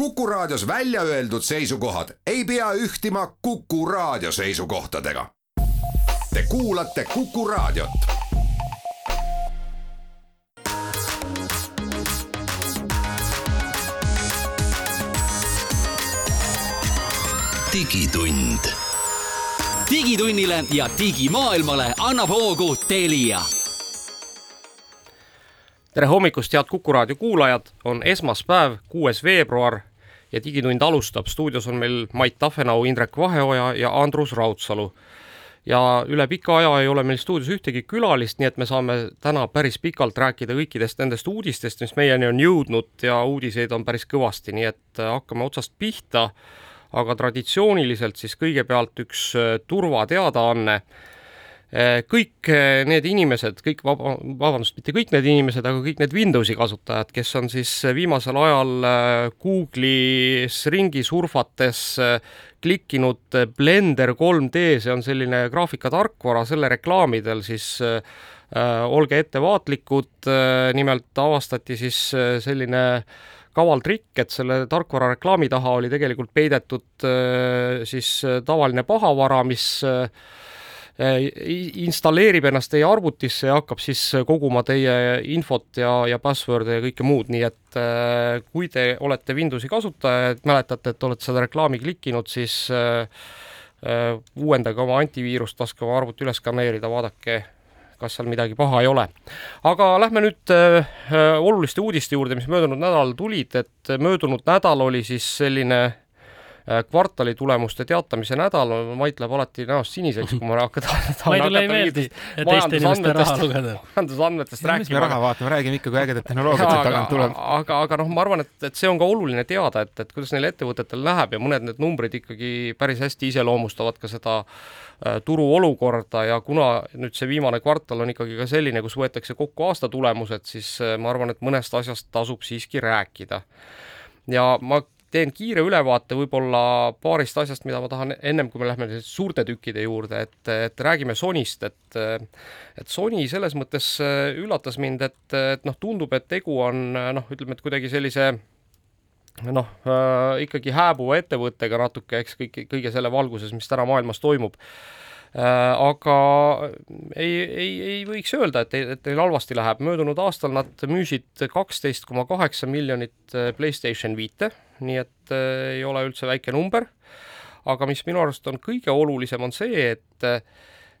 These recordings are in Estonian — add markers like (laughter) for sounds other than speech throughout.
Kuku Raadios välja öeldud seisukohad ei pea ühtima Kuku Raadio seisukohtadega. Te kuulate Kuku Raadiot. digitund. digitunnile ja digimaailmale annab hoogu Telia tere hommikust, head Kuku raadio kuulajad, on esmaspäev, kuues veebruar ja Digitund alustab. stuudios on meil Mait Tafenau, Indrek Vaheoja ja Andrus Raudsalu. ja üle pika aja ei ole meil stuudios ühtegi külalist, nii et me saame täna päris pikalt rääkida kõikidest nendest uudistest, mis meieni on jõudnud ja uudiseid on päris kõvasti, nii et äh, hakkame otsast pihta. aga traditsiooniliselt siis kõigepealt üks äh, turvateadaanne kõik äh, need inimesed, kõik vaba, vabandust, mitte kõik need inimesed, aga kõik need Windowsi kasutajad, kes on siis viimasel ajal äh, Google'is ringi surfates klikkinud Blender 3D, see on selline graafikatarkvara, selle reklaamidel siis äh, olge ettevaatlikud äh,, nimelt avastati siis selline kaval trikk, et selle tarkvara reklaami taha oli tegelikult peidetud äh, siis tavaline pahavara, mis äh, Äh, installeerib ennast teie arvutisse ja hakkab siis koguma teie infot ja, ja password'e ja kõike muud, nii et äh, kui te olete Windowsi kasutaja, et mäletate, et olete seda reklaami klikkinud, siis äh, uuendage oma antiviirust, laske oma arvuti üles skaneerida, vaadake, kas seal midagi paha ei ole. aga lähme nüüd äh, oluliste uudiste juurde, mis möödunud nädalal tulid, et möödunud nädal oli siis selline Äh, kvartali tulemuste teatamise nädal, Mait läheb alati näost siniseks, kui ma (laughs) hakkan Maidule ei meeldi teiste inimeste raha lugeda. (laughs) majandusandmetest rääkima. me raha vaatame, räägime ikka, kui ägedat tehnoloogiat sealt tagant tuleb. aga, aga noh, ma arvan, et, et see on ka oluline teada, et, et kuidas neil ettevõtetel läheb ja mõned need numbrid ikkagi päris hästi iseloomustavad ka seda äh, turuolukorda ja kuna nüüd see viimane kvartal on ikkagi ka selline, kus võetakse kokku aasta tulemused, siis äh, ma arvan, et mõnest asjast tasub siiski rääkida ja ma teen kiire ülevaate võib-olla paarist asjast, mida ma tahan ennem, kui me lähme suurte tükkide juurde, et, et räägime Sonyst, et et Sony selles mõttes äh, üllatas mind, et, et noh, tundub, et tegu on noh, ütleme, et kuidagi sellise noh äh,, ikkagi hääbuva ettevõttega natuke, eks kõik, kõige selle valguses, mis täna maailmas toimub. Äh, aga ei, ei, ei võiks öelda, et, et neil halvasti läheb, möödunud aastal nad müüsid kaksteist koma kaheksa miljonit äh, Playstation viite, nii et äh, ei ole üldse väike number, aga mis minu arust on kõige olulisem, on see, et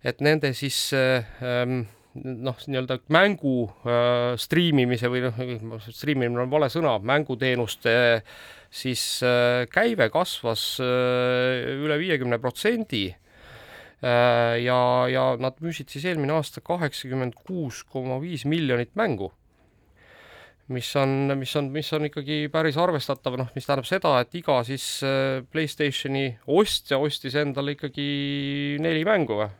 et nende siis ähm, noh, nii-öelda mängu äh, striimimise või noh, striimimine on vale sõna, mänguteenuste siis äh, käive kasvas äh, üle viiekümne protsendi. Äh, ja, ja nad müüsid siis eelmine aasta kaheksakümmend kuus koma viis miljonit mängu mis on, mis on, mis on ikkagi päris arvestatav, noh, mis tähendab seda, et iga siis äh, Playstationi ostja ostis endale ikkagi neli mängu või?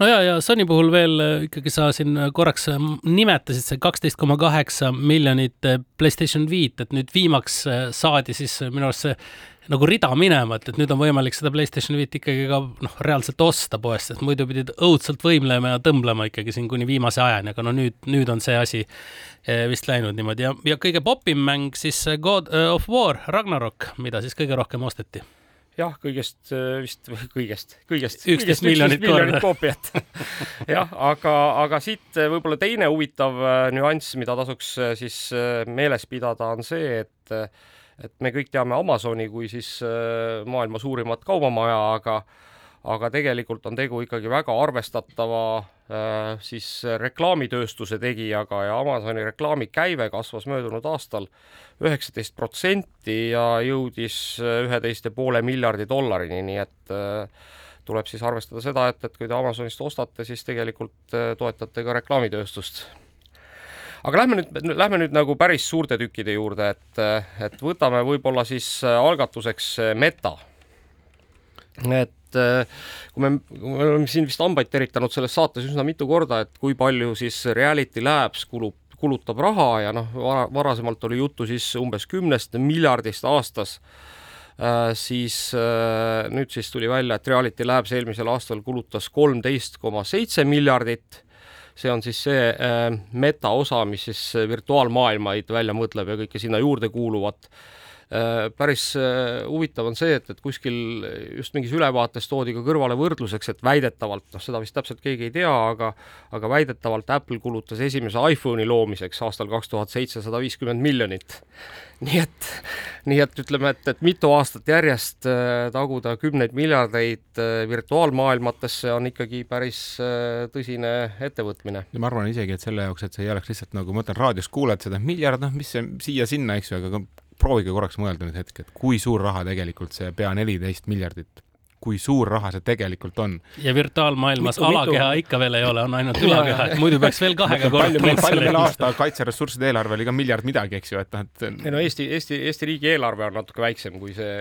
no ja, ja Sony puhul veel äh, ikkagi sa siin korraks nimetasid see kaksteist koma kaheksa miljonit Playstation viit, et nüüd viimaks saadi siis minu arust see nagu rida minema, et, et nüüd on võimalik seda Playstation viit ikkagi ka noh, reaalselt osta poest, sest muidu pidid õudselt võimlema ja tõmblema ikkagi siin kuni viimase ajani, aga no nüüd, nüüd on see asi eh, vist läinud niimoodi ja, ja kõige popim mäng siis God eh, of War Ragnarok, mida siis kõige rohkem osteti jah, kõigest eh, vist, kõigest, kõigest. üksteist miljonit korda. koopiat (laughs) jah, aga, aga siit võib-olla teine huvitav nüanss, mida tasuks siis meeles pidada, on see, et et me kõik teame Amazoni kui siis äh, maailma suurimat kaubamaja, aga aga tegelikult on tegu ikkagi väga arvestatava äh, siis reklaamitööstuse tegijaga ja Amazoni reklaamikäive kasvas möödunud aastal üheksateist protsenti ja jõudis äh, üheteist ja poole miljardi dollarini, nii et tuleb siis arvestada seda, et, et kui te Amazonist ostate, siis tegelikult toetate ka reklaamitööstust aga lähme nüüd, lähme nüüd nagu päris suurte tükkide juurde, et, et võtame võib-olla siis äh, algatuseks äh, Meta. et äh, kui me, me oleme siin vist hambaid teritanud selles saates üsna mitu korda, et kui palju siis Reality Labs kulub, kulutab raha ja noh, varasemalt oli juttu siis umbes kümnest miljardist aastas Uh, siis uh, nüüd siis tuli välja, et Reality Labs eelmisel aastal kulutas kolmteist koma seitse miljardit see on siis see äh, meta osa, mis siis virtuaalmaailmaid välja mõtleb ja kõike sinna juurde kuuluvat päris huvitav on see, et, et kuskil just mingis ülevaates toodi ka kõrvale võrdluseks, et väidetavalt, noh, seda vist täpselt keegi ei tea, aga aga väidetavalt Apple kulutas esimese iPhone'i loomiseks aastal kaks tuhat seitsesada viiskümmend miljonit nii et, nii et ütleme, et, et mitu aastat järjest äh, taguda kümneid miljardeid äh, virtuaalmaailmatesse on ikkagi päris äh, tõsine ettevõtmine. ja ma arvan isegi, et selle jaoks, et see ei oleks lihtsalt nagu, ma mõtlen, raadios kuuled seda miljard, noh, mis see siia-sinna, eks ju, aga proovige korraks mõelda nüüd hetk, et kui suur raha tegelikult see pea neliteist miljardit kui suur raha see tegelikult on. ja virtuaalmaailmas mitu, alakeha mitu... ikka veel ei ole, on ainult ülakeha, et muidu peaks veel kahega palju meil, palju meil aasta kaitseressursside eelarve oli ka miljard midagi, eks ju, et noh, et ei no Eesti, Eesti, Eesti riigi eelarve on natuke väiksem kui see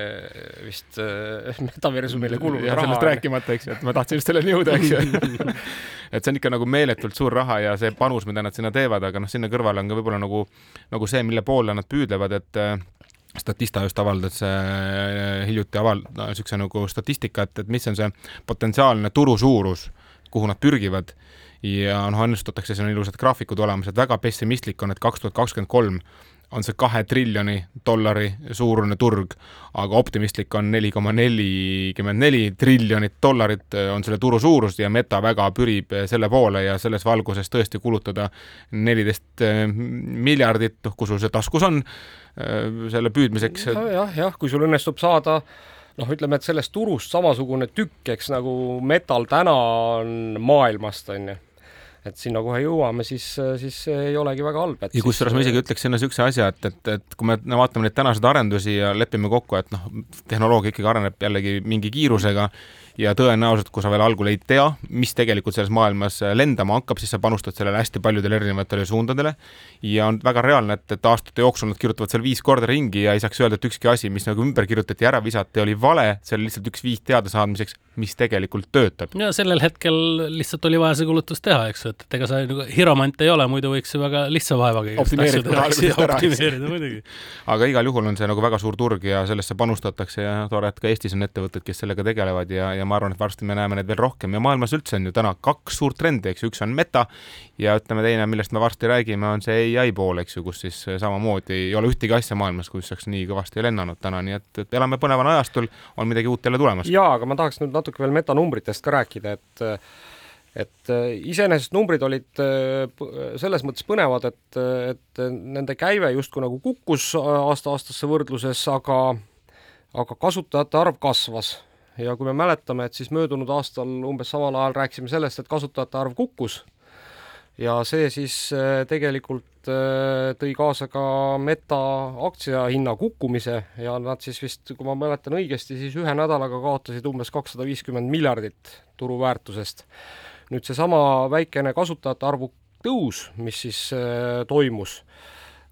vist äh, (laughs) metaversumile kulunud raha. sellest rääkimata, eks ju, et ma tahtsin just selleni jõuda, eks ju (laughs) et see on ikka nagu meeletult suur raha ja see panus, mida nad sinna teevad, aga noh, sinna kõrvale on ka võib-olla nagu, nagu see, mille poole nad püüdlevad, et Statista just avaldas äh, hiljuti aval-, niisuguse nagu statistika, et, mis on see potentsiaalne turu suurus, kuhu nad pürgivad. Ja noh, ennustatakse, siin on ilusad graafikud olemas, et väga pessimistlik on, et kaks tuhat kakskümmend kolm on see kahe triljoni dollari suurune turg, aga optimistlik on neli koma nelikümmend neli triljonit dollarit äh, on selle turu suurus ja Meta väga pürib äh, selle poole ja selles valguses tõesti kulutada neliteist miljardit, noh, kui sul see taskus on, selle püüdmiseks. jah, jah, kui sul õnnestub saada noh, ütleme, et sellest turust samasugune tükk, eks nagu metal täna on maailmast, on ju et sinna kohe jõuame, siis, siis ei olegi väga halb. ja kusjuures ma isegi ütleks sinna niisuguse asja, et, et, et kui me vaatame neid tänaseid arendusi ja lepime kokku, et noh, tehnoloogia ikkagi areneb jällegi mingi kiirusega ja tõenäoliselt, kui sa veel algul ei tea, mis tegelikult selles maailmas lendama hakkab, siis sa panustad sellele hästi paljudele erinevatele suundadele ja on väga reaalne, et, et aastate jooksul nad kirjutavad seal viis korda ringi ja ei saaks öelda, et ükski asi, mis nagu ümber kirjutati ära visati, oli vale, see oli lihtsalt üks viis teadasaamiseks, mis tegelikult töötab. ja sellel hetkel lihtsalt oli vaja see kulutus teha, eks ju, et, et ega sa nagu hiromant ei ole, muidu võiks ju väga lihtsa vaevaga (laughs) optimeerida muidugi. aga igal juhul on see nagu väga suur turg ja sellesse panustatakse ja tore, et ka Eestis on ettevõtted, kes sellega tegelevad ja, ja ma arvan, et varsti me näeme neid veel rohkem. Ja maailmas üldse on ju täna kaks suurt trendi, eks ju, üks on meta ja ütleme, teine, millest me varsti räägime, on see ai pool, eks ju, kus siis samamoodi ei ole ühtegi asja maailmas, kus oleks nii kõvasti lennanud täna, nii et, et elame põneval ajastul, on midagi uut jälle tulemas. jaa, aga ma tahaks nüüd natuke veel metanumbritest ka rääkida, et et iseenesest numbrid olid selles mõttes põnevad, et, et nende käive justkui nagu kukkus aasta-aastasse võrdluses, aga aga kasutajate arv kasvas ja kui me mäletame, et siis möödunud aastal umbes samal ajal rääkisime sellest, et kasutajate arv kukkus ja see siis äh, tegelikult äh, tõi kaasa ka Meta aktsiahinna kukkumise ja nad siis vist, kui ma mäletan õigesti, siis ühe nädalaga kaotasid umbes kakssada viiskümmend miljardit turuväärtusest. nüüd seesama väikene kasutajate arvu tõus, mis siis äh, toimus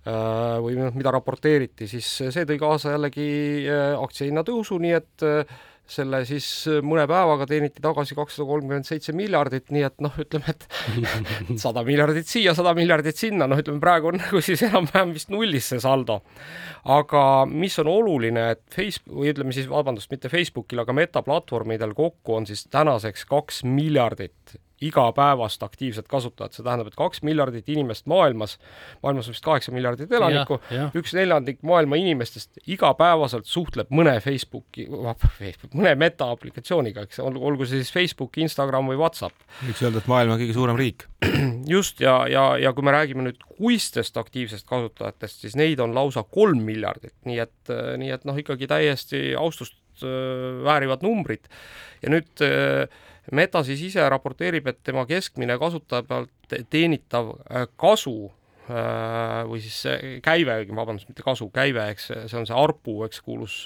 või noh, mida raporteeriti, siis see tõi kaasa jällegi aktsiahinna tõusu, nii et selle siis äh, mõne päevaga teeniti tagasi kakssada kolmkümmend seitse miljardit, nii et noh, ütleme, et (laughs) sada miljardit siia, sada miljardit sinna, noh, ütleme praegu on (laughs) nagu siis enam-vähem vist nullis see saldo. aga mis on oluline, et Facebook, või ütleme siis, vabandust, mitte Facebookil, aga Meta platvormidel kokku on siis tänaseks kaks miljardit igapäevast aktiivset kasutajat, see tähendab, et kaks miljardit inimest maailmas, maailmas on vist kaheksa miljardit elanikku, üks neljandik maailma inimestest igapäevaselt suhtleb mõne Facebooki, mõne meta aplikatsiooniga, eks olgu see siis Facebook, Instagram või Whatsapp. võiks öelda, et maailma kõige suurem riik. (clears throat) just, ja, ja, ja kui me räägime nüüd kuistest aktiivsest kasutajatest, siis neid on lausa kolm miljardit, nii et, nii et noh, ikkagi täiesti austust väärivad numbrid. Ja nüüd Meta siis ise raporteerib, et tema keskmine kasutaja pealt teenitav kasu või siis käive, vabandust, mitte kasu, käive, eks see on see ARPU, eks kuulus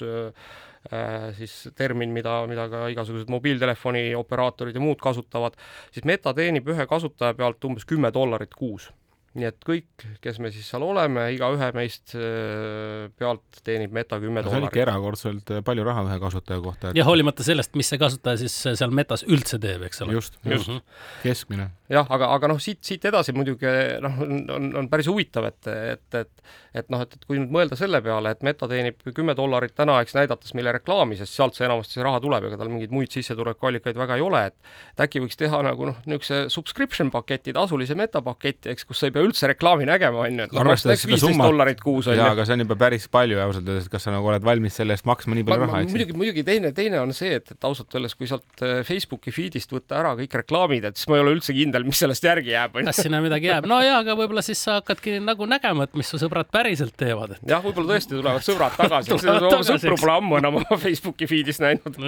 siis termin, mida, mida ka igasugused mobiiltelefoni operaatorid ja muud kasutavad, siis Meta teenib ühe kasutaja pealt umbes kümme dollarit kuus nii et kõik, kes me siis seal oleme, igaühe meist äh, pealt teenib Meta kümme dollarit. see on ikka erakordselt äh, palju raha ühe kasutaja kohta et.... ja hoolimata sellest, mis see kasutaja siis äh, seal Metas üldse teeb, eks ole. just, just mm, -hmm. keskmine. jah, aga, aga noh, siit, siit edasi muidugi noh, on, on, on päris huvitav, et, et, et et noh, et, et kui nüüd mõelda selle peale, et Meta teenib kümme dollarit täna, eks näidates meile reklaami, sest sealt see enamasti see raha tuleb, ega tal mingeid muid sissetulekuallikaid väga ei ole, et et äkki võiks teha nagu noh, niisuguse subscription paketi, tasulise Meta paketi, eks, kus sa ei pea üldse reklaami nägema, on ju, et noh, Arvestades seda viisteist dollarit kuus, on jaa, aga see on juba päris palju ausalt öeldes, et kas sa nagu oled valmis selle eest maksma nii palju raha, eks muidugi, muidugi teine, teine on see, et, et ausalt öeldes, kui sealt äh, Facebooki feed'ist võtta ära kõik reklaamid, et siis ma ei ole üldse kindel, mis sellest järgi jääb, kas sinna midagi jääb? no jaa, aga võib-olla siis sa hakkadki nagu nägema, et mis su sõbrad päriselt teevad. jah, võib-olla tõesti tulevad sõbrad tagasi, sõpru pole ammu enam oma (laughs) Facebooki feed'is näinud.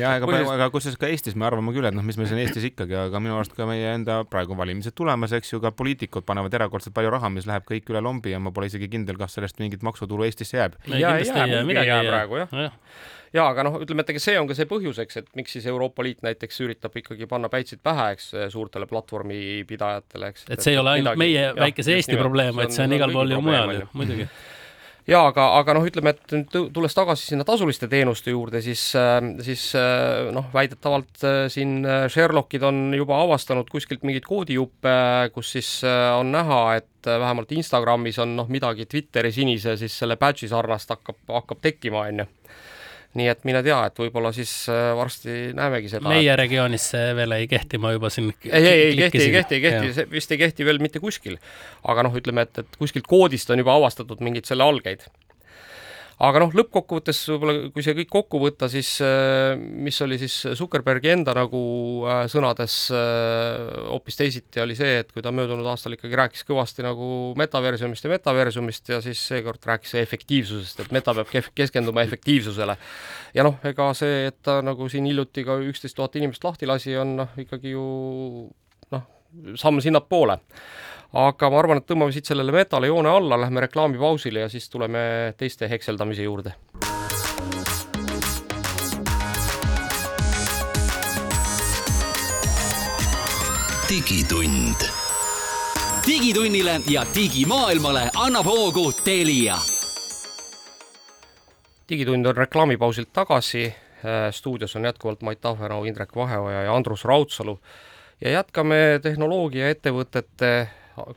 ja ega aga kusjuures ka Eestis me arvame küll, et noh, mis meil siin Eestis ikkagi, aga minu arust ka meie enda praegu valimised tulemas, eks ju, ka poliitikud panevad erakordselt palju raha, mis läheb kõik üle lombi ja ma pole isegi kindel, kas sellest mingit maksutulu Eestisse jääb. Jää, muidugi ei jää praegu, jah. ja aga noh, ütleme, et ega see on ka see põhjuseks, et miks siis Euroopa Liit näiteks üritab ikkagi panna päitsid pähe, eks suurtele platvormipidajatele, eks. et see ei ole ainult meie väikese Eesti probleem, vaid see on igal pool ju mujal ju, muidugi. Ja aga, aga noh, ütleme, et nüüd tu- tulles tagasi sinna tasuliste teenuste juurde, siis, siis äh, noh, väidetavalt äh, siin äh, Sherlockid on juba avastanud kuskilt mingeid koodijuppe, kus siis äh, on näha, et äh, vähemalt Instagramis on noh, midagi Twitteri sinise siis selle badge'i sarnast hakkab, hakkab tekkima, on ju. Nii et mine tea, et võib-olla siis äh, varsti näemegi seda. meie regioonis see veel ei kehti, ma juba siin ei, ei, ei kehti, ei kehti, ei kehti, see vist ei kehti veel mitte kuskil. aga noh, ütleme, et, et kuskilt koodist on juba avastatud mingeid selle algeid. Aga noh, lõppkokkuvõttes võib-olla, kui see kõik kokku võtta, siis äh, mis oli siis Zuckerbergi enda nagu äh, sõnades äh, hoopis teisiti, oli see, et kui ta möödunud aastal ikkagi rääkis kõvasti nagu metaversumist ja metaversumist ja siis seekord rääkis efektiivsusest, et meta peab keskenduma efektiivsusele ja noh, ega see, et ta nagu siin hiljuti ka üksteist tuhat inimest lahti lasi, on noh, ikkagi ju noh, samm sinnapoole. Aga ma arvan, et tõmbame siit sellele metale joone alla, lähme reklaamipausile ja siis tuleme teiste hekseldamise juurde. digitund. digitunnile ja digimaailmale annab hoogu Telia digitund on reklaamipausilt tagasi, stuudios on jätkuvalt Mait Tahvenau, Indrek Vaheoja ja Andrus Raudsalu ja jätkame tehnoloogiaettevõtete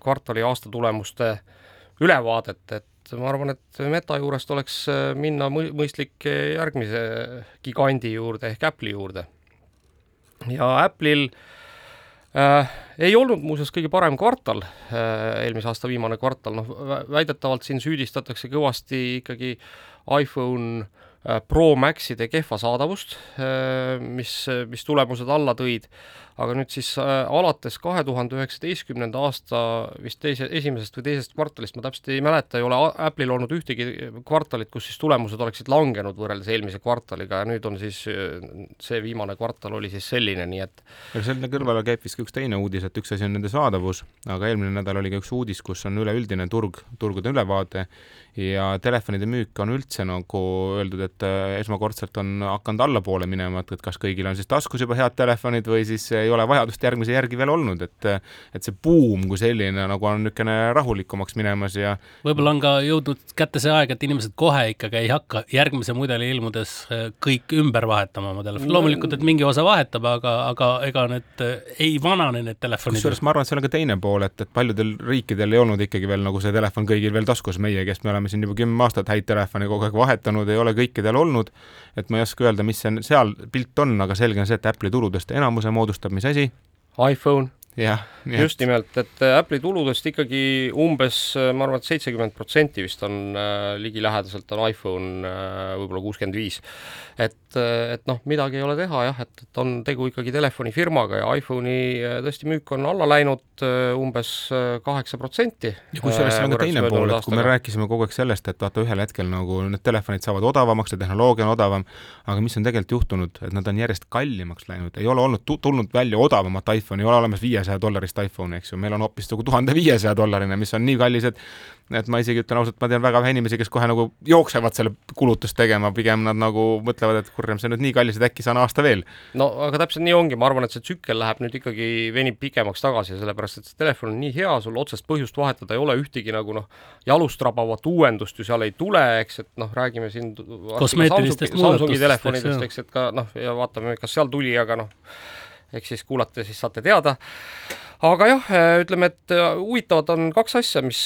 kvartali aastatulemuste ülevaadet, et ma arvan, et Meta juurest oleks minna mõ- mõistlik järgmise gigandi juurde ehk Apple'i juurde. ja Apple'il äh, ei olnud muuseas kõige parem kvartal äh,, eelmise aasta viimane kvartal, noh vä- väidetavalt siin süüdistatakse kõvasti ikkagi iPhone äh, Pro Maxide kehva saadavust äh,, mis, mis tulemused alla tõid, aga nüüd siis äh, alates kahe tuhande üheksateistkümnenda aasta vist teise, esimesest või teisest kvartalist, ma täpselt ei mäleta, ei ole Apple'il olnud ühtegi kvartalit, kus siis tulemused oleksid langenud võrreldes eelmise kvartaliga ja nüüd on siis äh, see viimane kvartal oli siis selline, nii et aga selle kõrvale käib vist ka üks teine uudis, et üks asi on nende saadavus, aga eelmine nädal oli ka üks uudis, kus on üleüldine turg, turgude ülevaade ja telefonide müük on üldse nagu öeldud, et äh, esmakordselt on hakanud allapoole minema, et, et kas kõigil on siis taskus juba head telefonid või siis ei ole vajadust järgmise järgi veel olnud, et et see buum kui selline nagu on niisugune rahulikumaks minemas ja võib-olla on ka jõudnud kätte see aeg, et inimesed kohe ikkagi ei hakka järgmise mudeli ilmudes äh, kõik ümber vahetama oma telefoni. loomulikult, et mingi osa vahetab, aga, aga ega need äh, ei vanane, need telefonid. kusjuures ma arvan, et seal on ka teine pool, et, et paljudel riikidel ei olnud ikkagi veel nagu see telefon kõigil veel taskus, meie, kes me oleme siin juba kümme aastat häid telefone kogu aeg vahetanud, ei ole kõikidel olnud, et ma ei oska öelda, mis see seal pilt on, aga selge on see, et Apple'i tuludest enamuse moodustab mis asi? iPhone just nimelt, et äh, Apple'i tuludest ikkagi umbes, ma arvan et, et seitsekümmend protsenti vist on äh, ligilähedaselt on iPhone äh, võib-olla kuuskümmend viis. et, et noh, midagi ei ole teha jah, et, et on tegu ikkagi telefonifirmaga ja iPhone'i äh, tõesti müük on alla läinud äh, umbes kaheksa protsenti. ja kusjuures seal on ka teine pool, et kui me rääkisime kogu aeg sellest, et vaata ühel hetkel nagu need telefonid saavad odavamaks ja tehnoloogia on odavam, aga mis on tegelikult juhtunud, et nad on järjest kallimaks läinud, ei ole olnud, tulnud välja odavamat iPhone'i, ei ole olemas viiesaja dollarist iPhone'i, eks ju, meil on hoopis nagu tuhande viiesaja dollarine, mis on nii kallis, et et ma isegi ütlen ausalt, ma tean väga vähe inimesi, kes kohe nagu jooksevad selle kulutust tegema, pigem nad nagu mõtlevad, et kurjam, see on nüüd nii kallis, et äkki saan aasta veel. no aga täpselt nii ongi, ma arvan, et see tsükkel läheb nüüd ikkagi, venib pikemaks tagasi, sellepärast et see telefon on nii hea, sul otsest põhjust vahetada ei ole ühtegi nagu noh, jalust rabavat uuendust ju seal ei tule, eks, et noh, räägime siin Kosmeetilistest Samsungi, Samsungi muudatustest, telefonidest, eks, eks, et ka noh, ja vaatame, kas seal tuli, aga noh, eks siis kuulate, siis saate teada. Aga jah, ütleme, et huvitavad on kaks asja, mis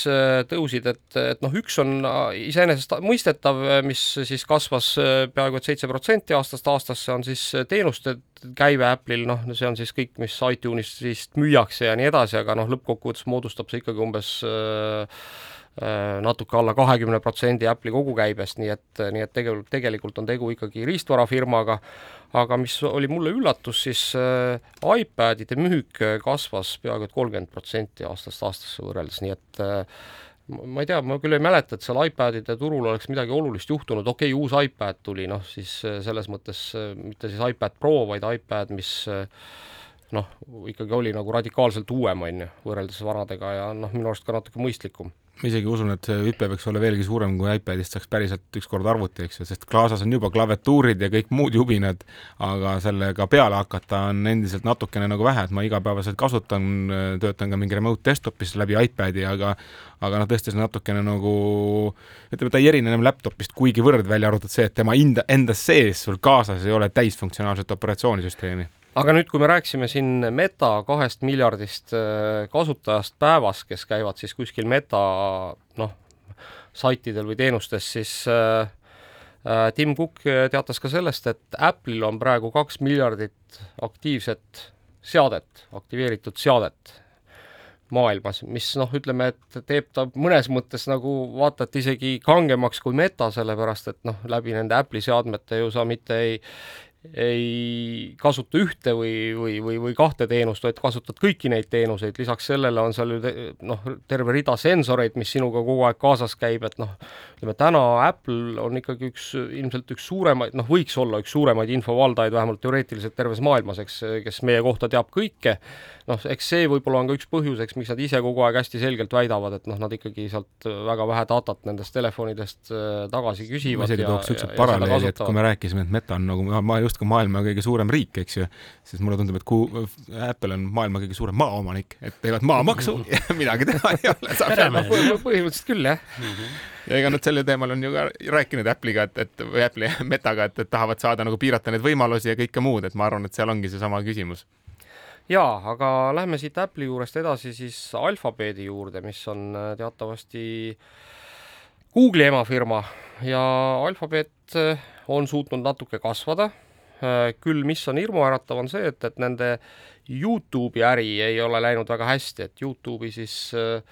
tõusid, et, et noh, üks on iseenesestmõistetav, mis siis kasvas peaaegu et seitse protsenti aastast aastasse, on siis teenuste käive Apple'il, noh, see on siis kõik, mis iTunes'ist müüakse ja nii edasi, aga noh, lõppkokkuvõttes moodustab see ikkagi umbes Äh, natuke alla kahekümne protsendi Apple'i kogukäibest, nii et, nii et tegelikult, tegelikult on tegu ikkagi riistvarafirmaga, aga mis oli mulle üllatus, siis äh, iPadide müük kasvas peaaegu et kolmkümmend protsenti aastast aastasse võrreldes, nii et äh, ma ei tea, ma küll ei mäleta, et seal iPadide turul oleks midagi olulist juhtunud, okei okay,, uus iPad tuli, noh siis selles mõttes mitte siis iPad Pro, vaid iPad, mis noh, ikkagi oli nagu radikaalselt uuem, on ju, võrreldes vanadega ja noh, minu arust ka natuke mõistlikum. Ma isegi usun, et see hüpe võiks olla veelgi suurem, kui iPadist saaks päriselt ükskord arvuti, eks ju, sest klaasas on juba klaviatuurid ja kõik muud jubinad, aga sellega peale hakata on endiselt natukene nagu vähe, et ma igapäevaselt kasutan, töötan ka mingi remote desktop'is läbi iPad'i, aga aga noh, tõesti see natukene nagu ütleme, ta ei erine enam laptop'ist kuigivõrd, välja arvatud see, et tema enda, enda sees sul kaasas ei ole täisfunktsionaalset operatsioonisüsteemi aga nüüd, kui me rääkisime siin Meta kahest miljardist äh, kasutajast päevas, kes käivad siis kuskil Meta noh, saitidel või teenustes, siis äh, äh, Tim Cook teatas ka sellest, et Apple'il on praegu kaks miljardit aktiivset seadet, aktiveeritud seadet maailmas, mis noh, ütleme, et teeb ta mõnes mõttes nagu vaata et isegi kangemaks kui Meta, sellepärast et noh, läbi nende Apple'i seadmete ju sa mitte ei ei kasuta ühte või, või, või, või kahte teenust, vaid kasutad kõiki neid teenuseid, lisaks sellele on seal ju te, noh, terve rida sensoreid, mis sinuga kogu aeg kaasas käib, et noh, ütleme täna Apple on ikkagi üks, ilmselt üks suuremaid, noh, võiks olla üks suuremaid infovaldajaid vähemalt teoreetiliselt terves maailmas, eks, kes meie kohta teab kõike, noh, eks see võib-olla on ka üks põhjus, eks, miks nad ise kogu aeg hästi selgelt väidavad, et noh, nad ikkagi sealt väga vähe datat nendest telefonidest äh, tagasi küsivad. ma isegi tooks niisuguse paralleeli, et kui me rääkisime, et Meta on nagu ma justkui maailma kõige suurem riik, eks ju, siis mulle tundub, et kui Apple on maailma kõige suurem maaomanik, et teevad maamaksu ja midagi teha ei ole, põhimõtteliselt küll, jah. Mm. -hmm ja ega nad sellel teemal on ju ka rääkinud Apple'iga, et, et või Apple'i (laughs) Metaga, et, et tahavad saada nagu piirata neid võimalusi ja kõike muud, et ma arvan, et seal ongi seesama küsimus. Jaa, aga lähme siit Apple'i juurest edasi siis Alphabeti juurde, mis on äh, teatavasti Google'i emafirma. Ja Alphabet äh, on suutnud natuke kasvada. Äh, küll mis on hirmuäratav, on see, et, et nende Youtube'i äri ei ole läinud väga hästi, et Youtube'i siis äh,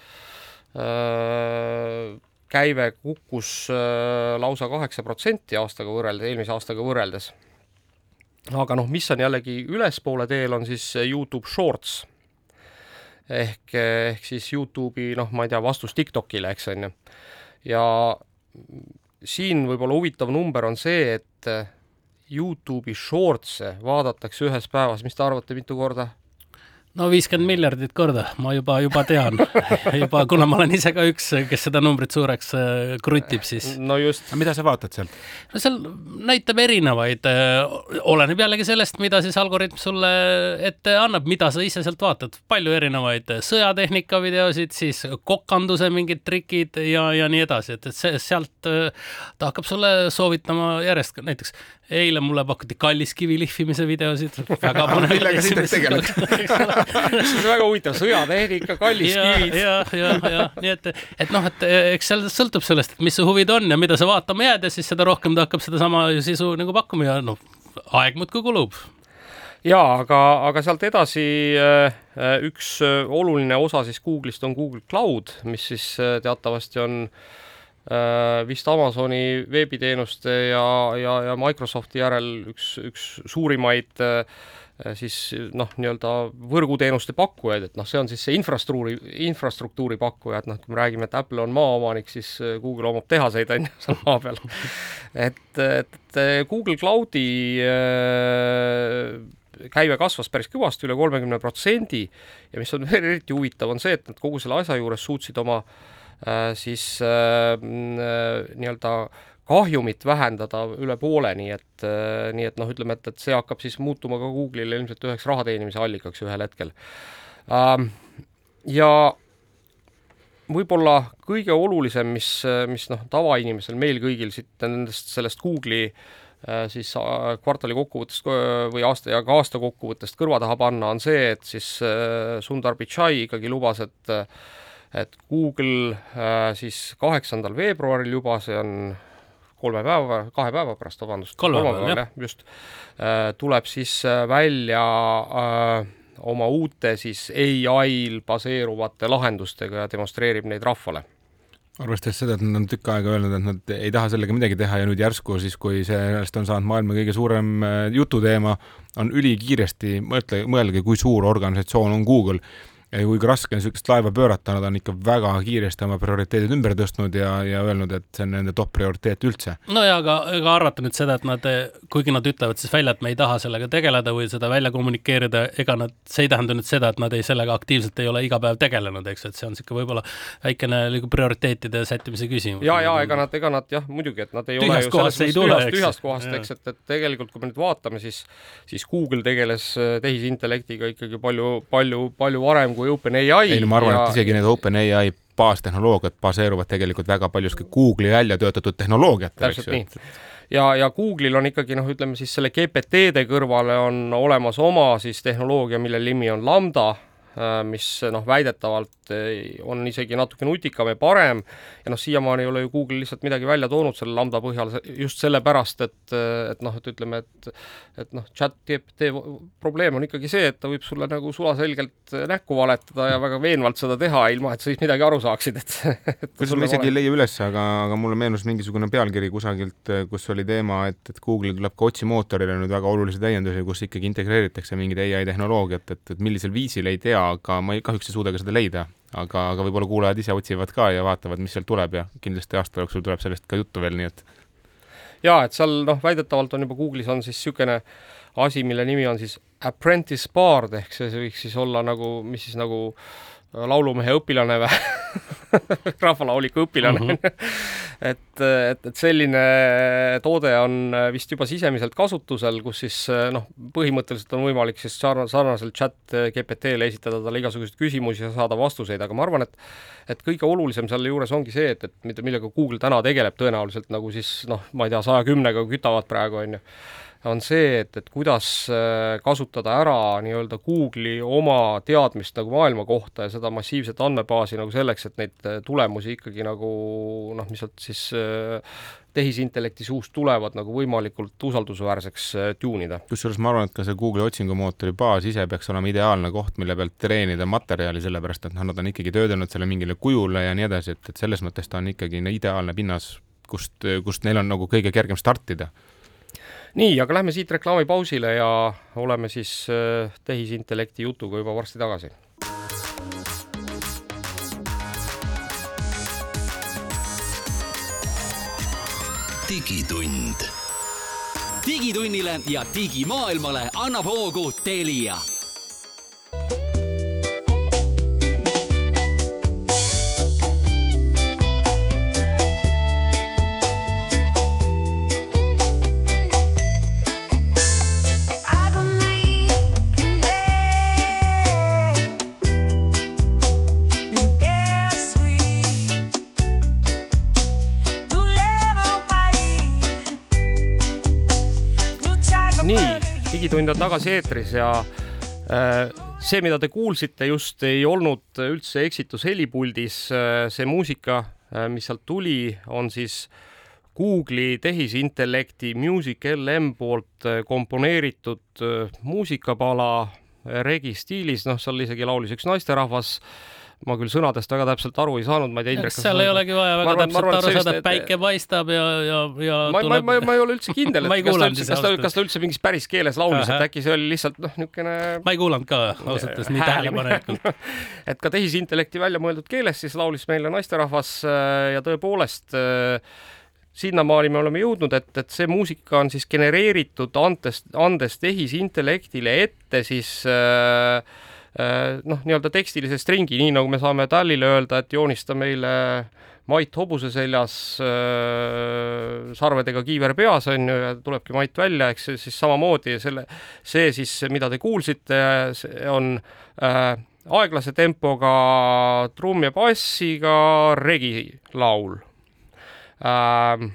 äh, käive kukkus äh, lausa kaheksa protsenti aastaga võrreldes, eelmise aastaga võrreldes. aga noh, mis on jällegi ülespoole teel, on siis Youtube Shorts ehk, ehk siis Youtube'i noh, ma ei tea, vastus TikTokile, eks on ju. ja siin võib-olla huvitav number on see, et Youtube'i shorts'e vaadatakse ühes päevas, mis te arvate, mitu korda? no viiskümmend miljardit korda, ma juba, juba tean (laughs) juba, kuna ma olen ise ka üks, kes seda numbrit suureks äh, krutib, siis. no just. mida sa vaatad sealt? no seal näitab erinevaid, äh, oleneb jällegi sellest, mida siis algoritm sulle ette annab, mida sa ise sealt vaatad. palju erinevaid sõjatehnika videosid, siis kokanduse mingid trikid ja, ja nii edasi, et, et see sealt äh, ta hakkab sulle soovitama järjest näiteks eile mulle pakuti kalliskivi lihvimise videosid, väga põnev. millega sa Indrek tegeled? see on väga huvitav, sõjatehnika, kalliskivid. ja, ja, ja, ja. Nii et, et noh, et eks seal sõltub sellest, et mis su huvid on ja mida sa vaatama jääd ja siis seda rohkem ta hakkab sedasama sisu nagu pakkuma ja noh, aeg muudkui kulub. Jaa, aga, aga sealt edasi äh, üks oluline osa siis Google'ist on Google Cloud, mis siis teatavasti on Äh, vist Amazoni veebiteenuste ja, ja, ja Microsofti järel üks, üks suurimaid äh, siis noh, nii-öelda võrguteenuste pakkujaid, et noh, see on siis see infrastruktuuri, infrastruktuuri pakkuja, et noh, kui me räägime, et Apple on maaomanik, siis äh, Google omab tehaseid, on ju, seal maa peal. et, et Google Cloudi käive kasvas päris kõvasti, üle kolmekümne protsendi ja mis on (laughs) eriti huvitav, on see, et nad kogu selle asja juures suutsid oma äh, Äh, siis äh, äh, nii-öelda kahjumit vähendada üle poole, nii et, nii et noh, ütleme, et, et see hakkab siis muutuma ka Google'ile ilmselt üheks raha teenimise allikaks ühel hetkel. Ähm, ja võib-olla kõige olulisem, mis, mis noh, tavainimesel, meil kõigil siit nendest, sellest Google'i siis kvartali kokkuvõttest või aasta ja ka aasta kokkuvõttest kõrva taha panna, on see, et siis Sundar Pichai ikkagi lubas, et et Google siis kaheksandal veebruaril juba, see on kolme päeva, kahe päeva pärast, vabandust, kolmapäeval jah, just, tuleb siis välja äh, oma uute siis ai-l baseeruvate lahendustega ja demonstreerib neid rahvale. Arvestades seda, et nad on tükk aega öelnud, et nad ei taha sellega midagi teha ja nüüd järsku siis, kui sellest on saanud maailma kõige suurem äh, jututeema, on ülikiiresti, mõtle, mõelge, kui suur organisatsioon on Google ja kuigi raske on niisugust laeva pöörata, nad on ikka väga kiiresti oma prioriteedid ümber tõstnud ja, ja öelnud, et see on nende top prioriteet üldse. no ja aga, aga arvata nüüd seda, et nad, kuigi nad ütlevad siis välja, et me ei taha sellega tegeleda või seda välja kommunikeerida, ega nad, see ei tähenda nüüd seda, et nad ei, sellega aktiivselt ei ole iga päev tegelenud, eks, et see on niisugune võib-olla väikene nagu prioriteetide sättimise küsimus. ja, ja ega nad, ega nad jah, muidugi, et nad ei tühjast ole ju selles mõttes tühjast, tühjast kohast, eks, et, et tegelikult kui me nüüd vaatame, siis, siis Google tegeles äh, tehisintellektiga ikkagi palju, palju, palju varem kui OpenAI ei no ma arvan ja..., et isegi need OpenAI baastehnoloogiad baseeruvad tegelikult väga paljuski Google'i välja töötatud tehnoloogiatel. täpselt nii ja, ja Google'il on ikkagi noh, ütleme siis selle GPT-de kõrvale on olemas oma siis tehnoloogia, mille nimi on Lambda mis noh, väidetavalt äh, on isegi natuke nutikam ja parem. Ja noh, siiamaani ei ole ju Google lihtsalt midagi välja toonud selle lambda põhjal just sellepärast, et, et noh, et ütleme, et et noh, chat GPT probleem on ikkagi see, et ta võib sulle nagu sulaselgelt näkku valetada ja väga veenvalt seda teha, ilma et sa siis midagi aru saaksid, et, (laughs) et kusjuures ma isegi ei leia üles, aga, aga mulle meenus mingisugune pealkiri kusagilt, kus oli teema, et, et Google'il tuleb ka otsimootorile nüüd väga olulisi täiendusi, kus ikkagi integreeritakse mingit ai tehnoloogiat, et, et millisel viisil ei tea, aga ma ei, kahjuks ei suuda ka seda leida. aga, aga võib-olla kuulajad ise otsivad ka ja vaatavad, mis sealt tuleb ja kindlasti aasta jooksul tuleb sellest ka juttu veel, nii et jaa, et seal noh, väidetavalt on juba Google'is on siis niisugune asi, mille nimi on siis Apprentice Bard ehk see võiks siis olla nagu, mis siis nagu laulumehe õpilane või (laughs) (laughs) rahvalaulika õpilane mm. -hmm. (laughs) et, et, et selline toode on vist juba sisemiselt kasutusel, kus siis noh, põhimõtteliselt on võimalik siis sarna-, sarnaselt chat GPT-le esitada talle igasuguseid küsimusi ja saada vastuseid, aga ma arvan, et et kõige olulisem selle juures ongi see, et, et millega Google täna tegeleb tõenäoliselt nagu siis noh, ma ei tea, saja kümnega kütavad praegu, on ju on see, et, et kuidas äh, kasutada ära nii-öelda Google'i oma teadmist nagu maailma kohta ja seda massiivset andmebaasi nagu selleks, et neid äh, tulemusi ikkagi nagu noh, mis sealt siis äh, tehisintellekti suust tulevad nagu võimalikult usaldusväärseks tuunida. kusjuures ma arvan, et ka see Google'i otsingumootori baas ise peaks olema ideaalne koht, mille pealt treenida materjali, sellepärast et noh, nad on ikkagi töödelnud selle mingile kujule ja nii edasi, et, et selles mõttes ta on ikkagi ideaalne pinnas, kust, kust neil on nagu kõige kergem startida nii, aga lähme siit reklaamipausile ja oleme siis äh, tehisintellekti jutuga juba varsti tagasi. digitund. digitunnile ja digimaailmale annab hoogu Telia digitund on tagasi eetris ja äh, see, mida te kuulsite just, ei olnud üldse eksitus helipuldis. Äh, see muusika, äh, mis sealt tuli, on siis Google'i tehisintellekti Music LM poolt komponeeritud muusikapala regi stiilis, noh, seal isegi laulis üks naisterahvas ma küll sõnadest väga täpselt aru ei saanud, ma ei tea, Indrek. seal ei olegi vaja väga arvan, täpselt arvan, aru saada, et päike paistab ja, ja, ja ma, tuleb... ma, ma, ma ei ole üldse kindel, et (laughs) kas ta üldse, kas ta, kas ta üldse mingis päris keeles laulis, et äkki see oli lihtsalt noh, niisugune ma ei kuulanud ka ausalt öeldes nii tähelepanelikult (laughs) et ka tehisintellekti välja mõeldud keeles siis laulis meile naisterahvas äh, ja tõepoolest äh, sinnamaani me oleme jõudnud, et, et see muusika on siis genereeritud andes, andes tehisintellektile ette siis äh, Äh, noh, nii-öelda tekstilise stringi, nii nagu me saame Tallile öelda, et joonista meile Mait hobuse seljas äh, sarvedega kiiver peas on ju ja tulebki Mait välja, eks siis samamoodi selle, see siis, mida te kuulsite, on äh, aeglase tempoga trumm ja bassiga regilaul äh,.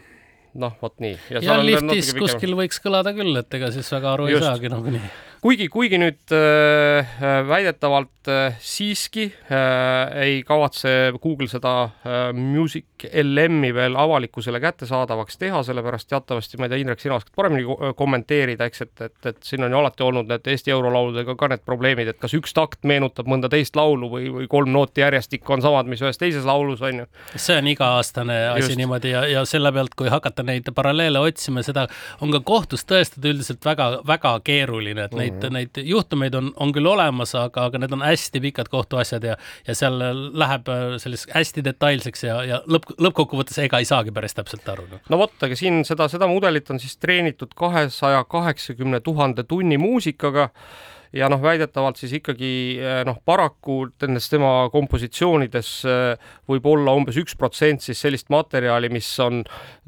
noh, vot nii. ja liftis kuskil võiks kõlada küll, et ega siis väga aru Just. ei saagi nagunii kuigi, kuigi nüüd äh, väidetavalt äh, siiski äh, ei kavatse Google seda äh, Music LM-i veel avalikkusele kättesaadavaks teha, sellepärast teatavasti, ma ei tea, Indrek, sina oskad paremini kommenteerida, eks, et, et, et siin on ju alati olnud need Eesti eurolauludega ka need probleemid, et kas üks takt meenutab mõnda teist laulu või, või kolm nooti järjestikku on samad, mis ühes teises laulus on ju. see on iga-aastane asi niimoodi ja, ja selle pealt, kui hakata neid paralleele otsima, seda on ka kohtus tõestada üldiselt väga-väga keeruline, et neid neid, mhm. neid juhtumeid on, on küll olemas, aga, aga need on hästi pikad kohtuasjad ja, ja seal läheb äh, selliseks hästi detailseks ja, ja lõpp, lõppkokkuvõttes ega ei saagi päris täpselt aru. Noh. no vot, aga siin seda, seda mudelit on siis treenitud kahesaja kaheksakümne tuhande tunni muusikaga ja noh, väidetavalt siis ikkagi eh, noh, paraku nendes tema kompositsioonides eh, võib olla umbes üks protsent siis sellist materjali, mis on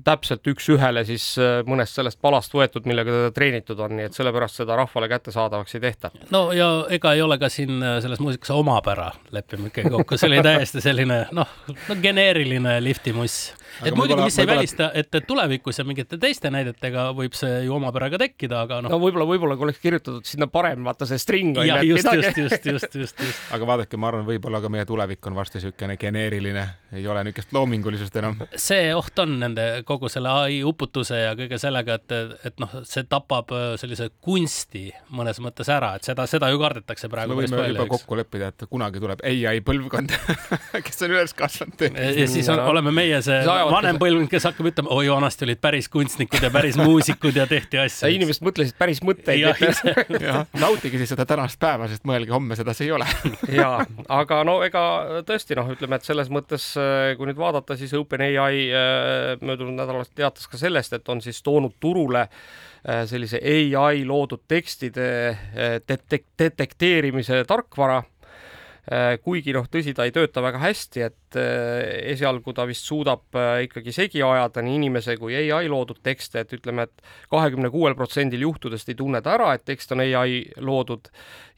täpselt üks-ühele siis eh, mõnest sellest palast võetud, millega teda treenitud on, nii et sellepärast seda rahvale kättesaadavaks ei tehta. no ja ega ei ole ka siin selles muusikas omapära, lepime ikkagi kokku, see oli täiesti selline noh, no geneeriline liftimuss et muidugi, mis ei välista, et tulevikus ja mingite teiste näidetega võib see ju omapära ka tekkida, aga noh. no võib-olla, võib-olla kui oleks kirjutatud sinna parem, vaata see string on. just, just, just, just, just, just. aga vaadake, ma arvan, võib-olla ka meie tulevik on varsti niisugune geneeriline, ei ole niisugust loomingulisust enam. see oht on nende kogu selle ai uputuse ja kõige sellega, et, et noh, see tapab äh, sellise kunsti mõnes mõttes ära, et seda, seda ju kardetakse praegu. me võime juba kokku leppida, et kunagi tuleb ai põlvkond (laughs) kes on üles kasvanud. ja siis on, oleme meie see vanem põlvkond, kes hakkab ütlema, oi, vanasti olid päris kunstnikud ja päris muusikud ja tehti asju. inimesed mõtlesid päris mõtteid. (laughs) nautige siis seda tänast päeva, sest mõelge, homme sedasi ei ole. (laughs) Ja, aga no ega tõesti noh, ütleme, et selles mõttes, äh, kui nüüd vaadata, siis OpenAI äh, möödunud nädalal teatas ka sellest, et on siis toonud turule äh, sellise ai loodud tekstide detek-, detekteerimise tarkvara kuigi noh, tõsi, ta ei tööta väga hästi, et eh, esialgu ta vist suudab eh, ikkagi segi ajada nii inimese kui ai loodud tekste, et ütleme et, et kahekümne kuuel protsendil juhtudest ei tunne ta ära, et tekst on ai loodud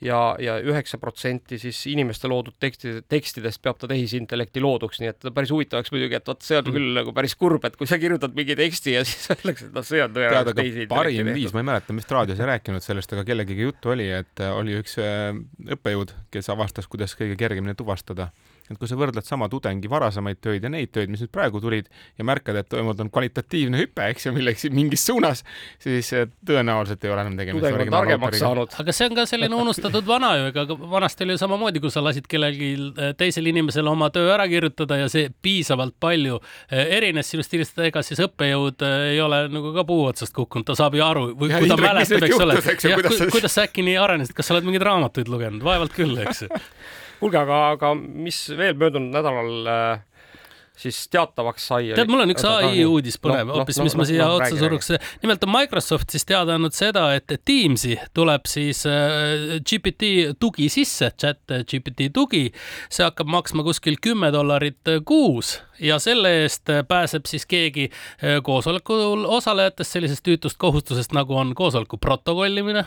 ja, ja üheksa protsenti siis inimeste loodud tekstide, tekstidest peab ta tehisintellekti looduks, nii et päris huvitav oleks muidugi, et vot see on mm. küll nagu päris kurb, et kui sa kirjutad mingi teksti ja siis (laughs) öeldakse, et noh, see on tõenäoliselt tehisintellekti parim viis, ma ei mäleta, vist raadios ei rääkinud sellest, aga kellegagi juttu oli, et oli üks äh, õppejõud, kes avastas, kuidas kõige kergemini tuvastada et kui sa võrdled sama tudengi varasemaid töid ja neid töid, mis nüüd praegu tulid ja märkad, et toimunud on kvalitatiivne hüpe, eks ju, millegi mingis suunas, siis eh, tõenäoliselt ei ole enam tegemist tudeng on targemaks saanud. aga see on ka selline unustatud vana ju, ega vanasti oli ju samamoodi, kui sa lasid kellelgi eh, teisel inimesel oma töö ära kirjutada ja see piisavalt palju eh, erines sinu stiilist, ega siis õppejõud ei ole nagu ka puu otsast kukkunud, ta saab ju aru või ja, kui ta mäletab, eks ole, kuidas, kuidas sa äkki nii arenesid, kas sa oled mingeid raamatuid lugenud, vaevalt küll, eks ju (laughs) kuulge, aga, aga mis veel möödunud nädalal äh, siis teatavaks sai. tead, mul on üks ai uudis põnev no, hoopis no,, mis no, ma siia no, otsa suruks. nimelt on Microsoft siis teada andnud seda, et Teamsi tuleb siis äh, GPT tugi sisse, chat GPT tugi. see hakkab maksma kuskil kümme dollarit kuus ja selle eest pääseb siis keegi äh, koosolekul osalejatest sellisest tüütust kohustusest, nagu on koosoleku protokollimine.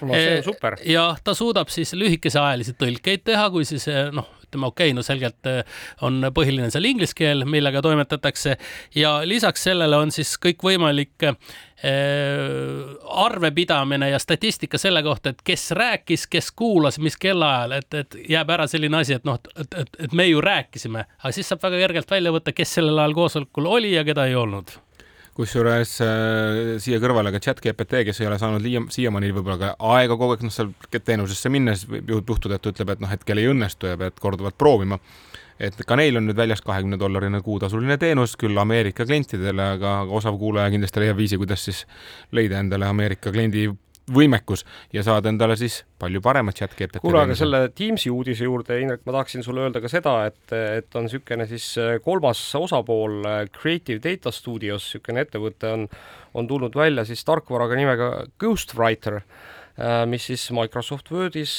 no see on super. ja ta suudab siis lühikeseajalisi tõlkeid teha, kui siis noh, ütleme, okei okay,, no selgelt eh, on põhiline seal inglise keel, millega toimetatakse. Ja lisaks sellele on siis kõikvõimalik eh, arvepidamine ja statistika selle kohta, et kes rääkis, kes kuulas, mis kellaajal, et, et jääb ära selline asi, et noh, et, et, et me ju rääkisime, aga siis saab väga kergelt välja võtta, kes sellel ajal koosolekul oli ja keda ei olnud kusjuures äh, siia kõrvale ka chat GPT, kes ei ole saanud liia, siiamaani võib-olla ka aega kogu aeg noh, seal teenusesse minnes võib juhtuda, et ta ütleb, et noh, hetkel ei õnnestu ja pead korduvalt proovima. et ka neil on nüüd väljas kahekümne dollarine kuutasuline teenus küll Ameerika klientidele, aga osav kuulaja kindlasti leiab viisi, kuidas siis leida endale Ameerika kliendi võimekus ja saad endale siis palju paremat chat GPT. kuule, aga selle Teamsi uudise juurde, Indrek, ma tahaksin sulle öelda ka seda, et, et on niisugune siis äh, kolmas osapool, äh, Creative Data Studios, niisugune ettevõte on, on tulnud välja siis tarkvaraga nimega Ghostwriter, äh, mis siis Microsoft Wordis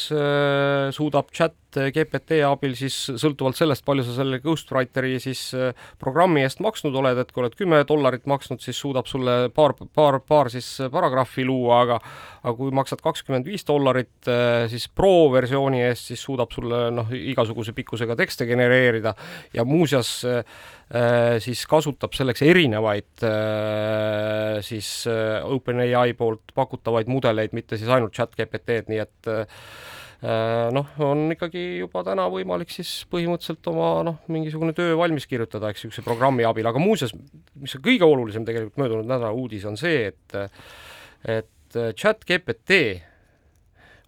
suudab chat GPT abil siis sõltuvalt sellest, palju sa selle Ghostwriteri siis äh, programmi eest maksnud oled, et kui oled kümme dollarit maksnud, siis suudab sulle paar, paar, paar siis paragrahvi luua, aga aga kui maksad kakskümmend viis dollarit siis pro versiooni eest, siis suudab sulle noh, igasuguse pikkusega tekste genereerida ja muuseas siis kasutab selleks erinevaid siis OpenAI poolt pakutavaid mudeleid, mitte siis ainult chat GPT-d, nii et noh, on ikkagi juba täna võimalik siis põhimõtteliselt oma noh, mingisugune töö valmis kirjutada, eks, niisuguse programmi abil, aga muuseas, mis on kõige olulisem tegelikult möödunud nädala uudis, on see, et et chat GPT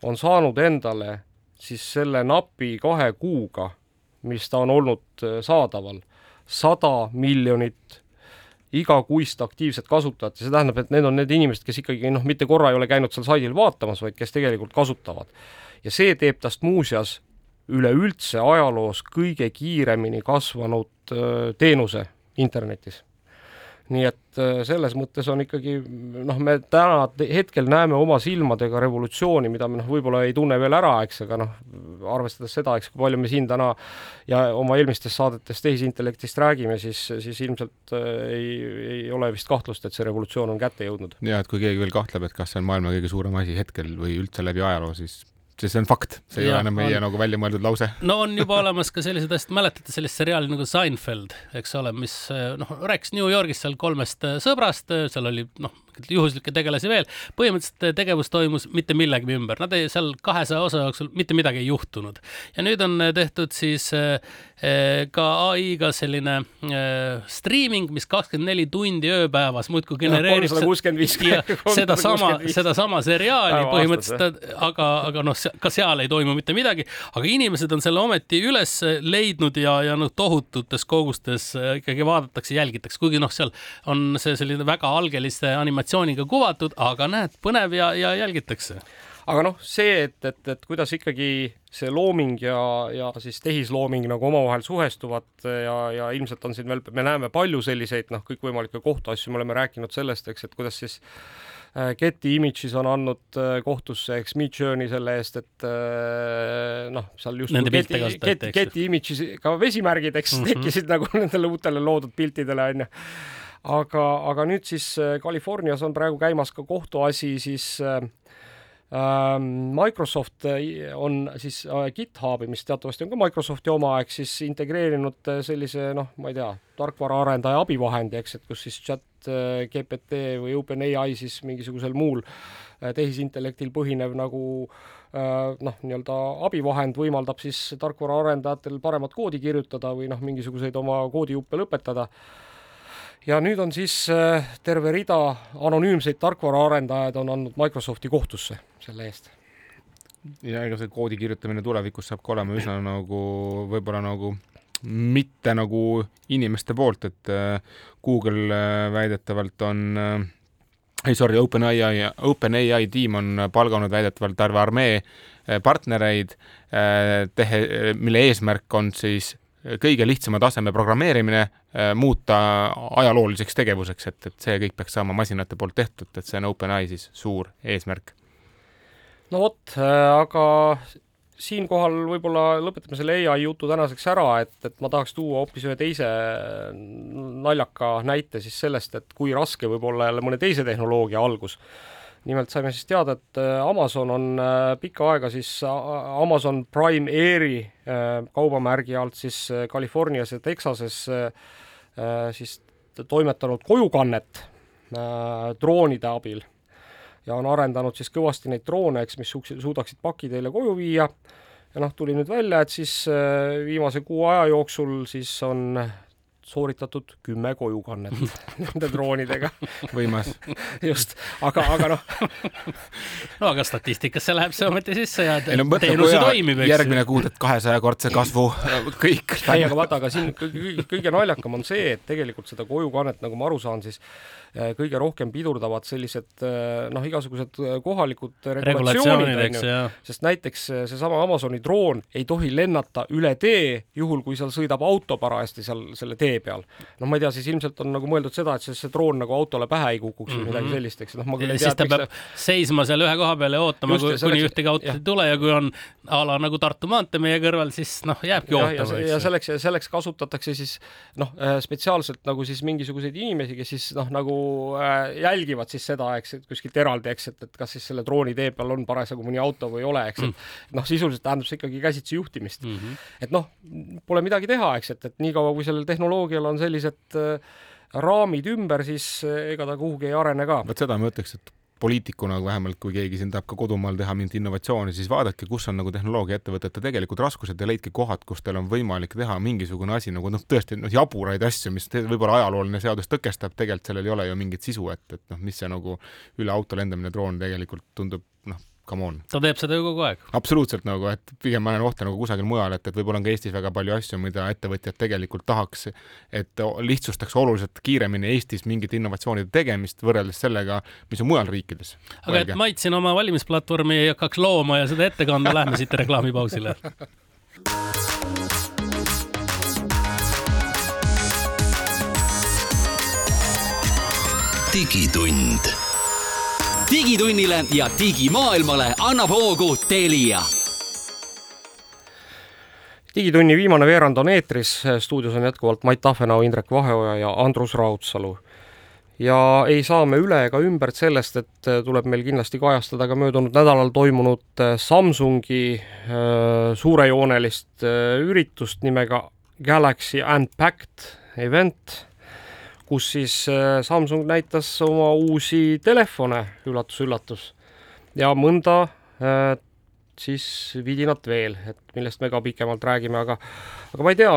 on saanud endale siis selle napi kahe kuuga, mis ta on olnud äh, saadaval, sada miljonit igakuist aktiivset kasutajat ja see tähendab, et need on need inimesed, kes ikkagi noh, mitte korra ei ole käinud seal saidil vaatamas, vaid kes tegelikult kasutavad ja see teeb tast muuseas üleüldse ajaloos kõige kiiremini kasvanud teenuse internetis. Nii et selles mõttes on ikkagi noh, me täna hetkel näeme oma silmadega revolutsiooni, mida me noh, võib-olla ei tunne veel ära, eks, aga noh, arvestades seda, eks, kui palju me siin täna ja oma eelmistes saadetes tehisintellektist räägime, siis, siis ilmselt ei, ei ole vist kahtlust, et see revolutsioon on kätte jõudnud. ja et kui keegi veel kahtleb, et kas see on maailma kõige suurem asi hetkel või üldse läbi ajaloo, siis see, see on fakt, see ei ja, ole enam meie on... nagu välja mõeldud lause. no on juba (laughs) olemas ka sellised asjad, mäletate sellist seriaali nagu Seinfeld, eks ole, mis noh, rääkis New Yorgis seal kolmest sõbrast, seal oli noh, juhuslikke tegelasi veel, põhimõtteliselt tegevus toimus mitte millegi ümber, nad ei, seal kahesaja osa jooksul mitte midagi ei juhtunud. ja nüüd on tehtud siis äh, ka ai-ga selline striiming, mis kakskümmend neli tundi ööpäevas muudkui genereerib (laughs) sedasama, sedasama seriaali põhimõtteliselt, aga, aga noh, ka seal ei toimu mitte midagi, aga inimesed on selle ometi üles leidnud ja, ja noh, tohututes kogustes ikkagi vaadatakse, jälgitakse, kuigi noh, seal on see selline väga algeliste animatsioonidega animatsiooniga kuvatud, aga näed, põnev ja, ja jälgitakse. Aga noh, see, et, et, et kuidas ikkagi see looming ja, ja siis tehislooming nagu omavahel suhestuvad ja, ja ilmselt on siin veel, me näeme palju selliseid noh, kõikvõimalikke kohtuasju, me oleme rääkinud sellest, eks, et kuidas siis äh, Getty Images on andnud äh, kohtusse, eks, Midjourney selle eest, et äh, noh, seal just Getty, Getty, Getty Images ka vesimärgid, eks mm, -hmm. tekkisid nagu nendele uutele loodud piltidele onju aga, aga nüüd siis äh, Californias on praegu käimas ka kohtuasi siis äh, ähm, Microsoft äh, on siis GitHubi, mis teatavasti on ka Microsofti oma, ehk siis integreerinud sellise noh, ma ei tea, tarkvaraarendaja abivahendi, eks, et kus siis chat GPT või OpenAI siis mingisugusel muul tehisintellektil põhinev nagu noh, nii-öelda abivahend võimaldab siis tarkvaraarendajatel paremat koodi kirjutada või noh, mingisuguseid oma koodijuppe lõpetada ja nüüd on siis äh, terve rida anonüümseid tarkvaraarendajaid on andnud Microsofti kohtusse selle eest. ja ega see koodi kirjutamine tulevikus saab ka olema üsna nagu võib-olla nagu mitte nagu inimeste poolt, et äh, Google äh, väidetavalt on ei sorry, OpenAI, OpenAI tiim on palganud väidetavalt terve armee partnereid, tehe, mille eesmärk on siis kõige lihtsama taseme programmeerimine muuta ajalooliseks tegevuseks, et, et see kõik peaks saama masinate poolt tehtud, et see on OpenAI siis suur eesmärk. no vot, äh, aga siinkohal võib-olla lõpetame selle ai jutu tänaseks ära, et, et ma tahaks tuua hoopis ühe teise naljaka näite siis sellest, et kui raske võib olla jälle mõne teise tehnoloogia algus nimelt saime siis teada, et äh, Amazon on äh, pikka aega siis äh, Amazon Prime Airi kaubamärgi alt siis Californias ja Texases siis toimetanud kojukannet droonide abil ja on arendanud siis kõvasti neid droone, eks, mis suudaksid paki teile koju viia. ja noh, tuli nüüd välja, et siis viimase kuu aja jooksul siis on sooritatud kümme kojukannet (laughs) nende droonidega. võimas. just, aga, aga noh (laughs) no aga statistikasse läheb see ometi sisse ja ei, no, teenus ju toimib, eks. järgmine kuu teed kahesajakordse kasvu, (laughs) kõik. ei, aga vaata, aga siin kõige, kõige naljakam on see, et tegelikult seda kojukannet, nagu ma aru saan, siis kõige rohkem pidurdavad sellised äh, noh, igasugused kohalikud regulatsioonid, eks ju, sest näiteks seesama Amazoni droon ei tohi lennata üle tee, juhul kui seal sõidab auto parajasti seal selle tee peal. noh, ma ei tea, siis ilmselt on nagu mõeldud seda, et see, see droon nagu autole pähe ei kukuks või mm -hmm. midagi sellist, eks noh, ma küll ei tea. siis ta seisma seal ühe koha peal ja ootama, kuni ühtegi autot ei tule ja kui on a la nagu Tartu maantee meie kõrval, siis noh, jääbki ja, ootama. ja selleks, selleks kasutatakse siis noh, spetsiaalselt nagu siis mingisuguseid inimesi, kes siis noh, nagu äh, jälgivad siis seda, eks, et kuskilt eraldi, eks, et, et kas siis selle drooni tee peal on parasjagu mõni auto või ei ole, eks, et mm. noh, sisuliselt tähendab see ikkagi käsitsi juhtimist mm. -hmm. et noh, pole midagi teha, eks, et, et niikaua, kui sellel tehnoloogial on sellised äh, raamid ümber, siis äh, ega ta kuhugi ei arene ka. vot seda ma ütleks, et poliitikuna vähemalt, kui keegi siin tahab ka kodumaal teha mingit innovatsiooni, siis vaadake, kus on nagu tehnoloogiaettevõtete tegelikud raskused ja leidke kohad, kus teil on võimalik teha mingisugune asi nagu noh, tõesti noh, jaburaid asju, mis võib-olla ajalooline seadus tõkestab, tegelikult sellel ei ole ju mingit sisu, et, et noh, mis see nagu üle auto lendamine droon tegelikult tundub noh come on. ta teeb seda ju kogu aeg. absoluutselt nagu, et pigem ma näen ohte nagu kusagil mujal, et, et võib-olla on ka Eestis väga palju asju, mida ettevõtjad tegelikult tahaks, et lihtsustaks oluliselt kiiremini Eestis mingite innovatsioonide tegemist võrreldes sellega, mis on mujal riikides. aga Valge. et Mait siin oma valimisplatvormi ei hakkaks looma ja seda ette kandma, lähme siit reklaamipausile digitund digitunnile ja digimaailmale annab hoogu Telia. digitunni viimane veerand on eetris, stuudios on jätkuvalt Mait Tahvenau, Indrek Vaheoja ja Andrus Raudsalu. ja ei saa me üle ega ümbert sellest, et tuleb meil kindlasti kajastada ka möödunud nädalal toimunud Samsungi äh, suurejoonelist äh, üritust nimega Galaxy Unpacked event kus siis äh, Samsung näitas oma uusi telefone üllatus,, üllatus-üllatus, ja mõnda äh, siis vidinat veel, et millest me ka pikemalt räägime, aga aga ma ei tea,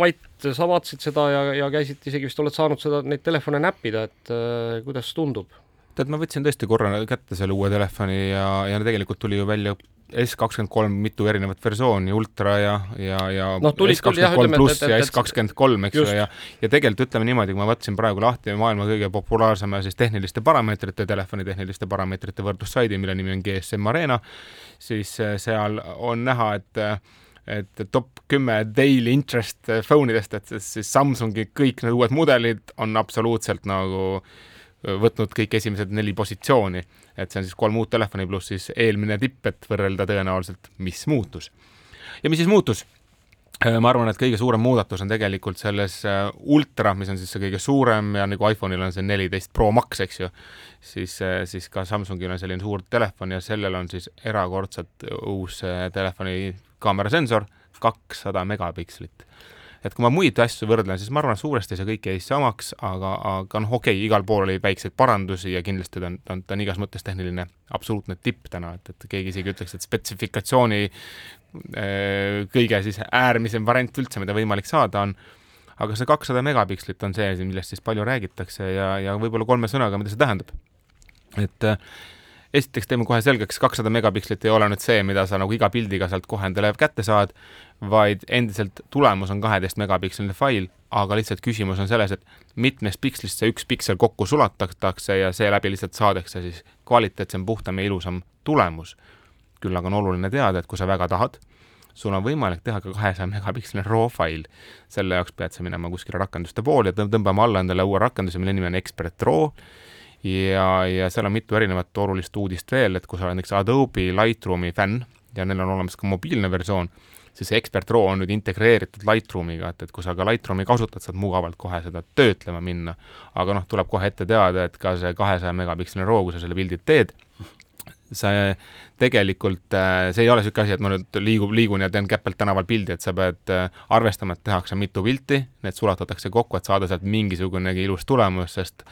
Mait, sa vaatasid seda ja, ja käisid isegi vist oled saanud seda, neid telefone näppida, et äh, kuidas tundub? Tead, ma võtsin tõesti korra kätte selle uue telefoni ja, ja tegelikult tuli ju välja S kakskümmend kolm mitu erinevat versiooni, ultra ja, ja, ja no, S kakskümmend kolm pluss ja S kakskümmend kolm, eks ju, ja ja tegelikult ütleme niimoodi, kui ma võtsin praegu lahti maailma kõige populaarsema siis tehniliste parameetrite, telefoni tehniliste parameetrite võrdlussaidi, mille nimi on GSM Arena, siis äh, seal on näha, et et top kümme daily interest phone idest, et siis Samsungi kõik need uued mudelid on absoluutselt nagu võtnud kõik esimesed neli positsiooni et see on siis kolm uut telefoni pluss siis eelmine tipp, et võrrelda tõenäoliselt, mis muutus. ja mis siis muutus? Ma arvan, et kõige suurem muudatus on tegelikult selles ultra, mis on siis see kõige suurem ja nagu iPhone'il on see neliteist Pro Max, eks ju, siis, siis ka Samsungil on selline suur telefon ja sellel on siis erakordselt uus telefoni kaamerasensor, kakssada megapikslit et kui ma muid asju võrdlen, siis ma arvan, et suuresti see kõik jäi samaks, aga, aga noh, okei okay,, igal pool oli väikseid parandusi ja kindlasti ta on, ta on, ta on igas mõttes tehniline absoluutne tipp täna, et, et keegi isegi ütleks, et spetsifikatsiooni äh, kõige siis äärmisem variant üldse, mida võimalik saada on aga see kakssada megapikslit on see, millest siis palju räägitakse ja, ja võib-olla kolme sõnaga, mida see tähendab. et äh, esiteks teeme kohe selgeks, kakssada megapikslit ei ole nüüd see, mida sa nagu iga pildiga sealt kohe endale kätte saad, vaid endiselt tulemus on kaheteist megapiksline fail, aga lihtsalt küsimus on selles, et mitmest pikslist see üks piksel kokku sulatatakse ja seeläbi lihtsalt saadakse siis kvaliteetsem, puhtam ja ilusam tulemus. küll aga on oluline teada, et kui sa väga tahad, sul on võimalik teha ka kahesaja megapiksline raw fail. selle jaoks pead sa minema kuskile rakenduste poole ja tõmbama alla endale uue rakenduse, mille nimi on Expert Raw ja, ja seal on mitu erinevat olulist uudist veel, et kui sa oled näiteks Adobe Lightroomi fänn ja neil on olemas ka mobiilne versioon, siis Expert Raw on nüüd integreeritud Lightroomiga, et, et kui sa ka Lightroomi kasutad, saad mugavalt kohe seda töötlema minna. aga noh, tuleb kohe ette teada, et ka see kahesaja megapiksline RAW, kui sa selle pildi teed, see tegelikult, äh, see ei ole niisugune asi, et ma nüüd liigub, liigun ja teen Käppelt tänaval pildi, et sa pead äh, arvestama, et tehakse mitu pilti, need sulatatakse kokku, et saada sealt mingisugunegi ilus tulemus, sest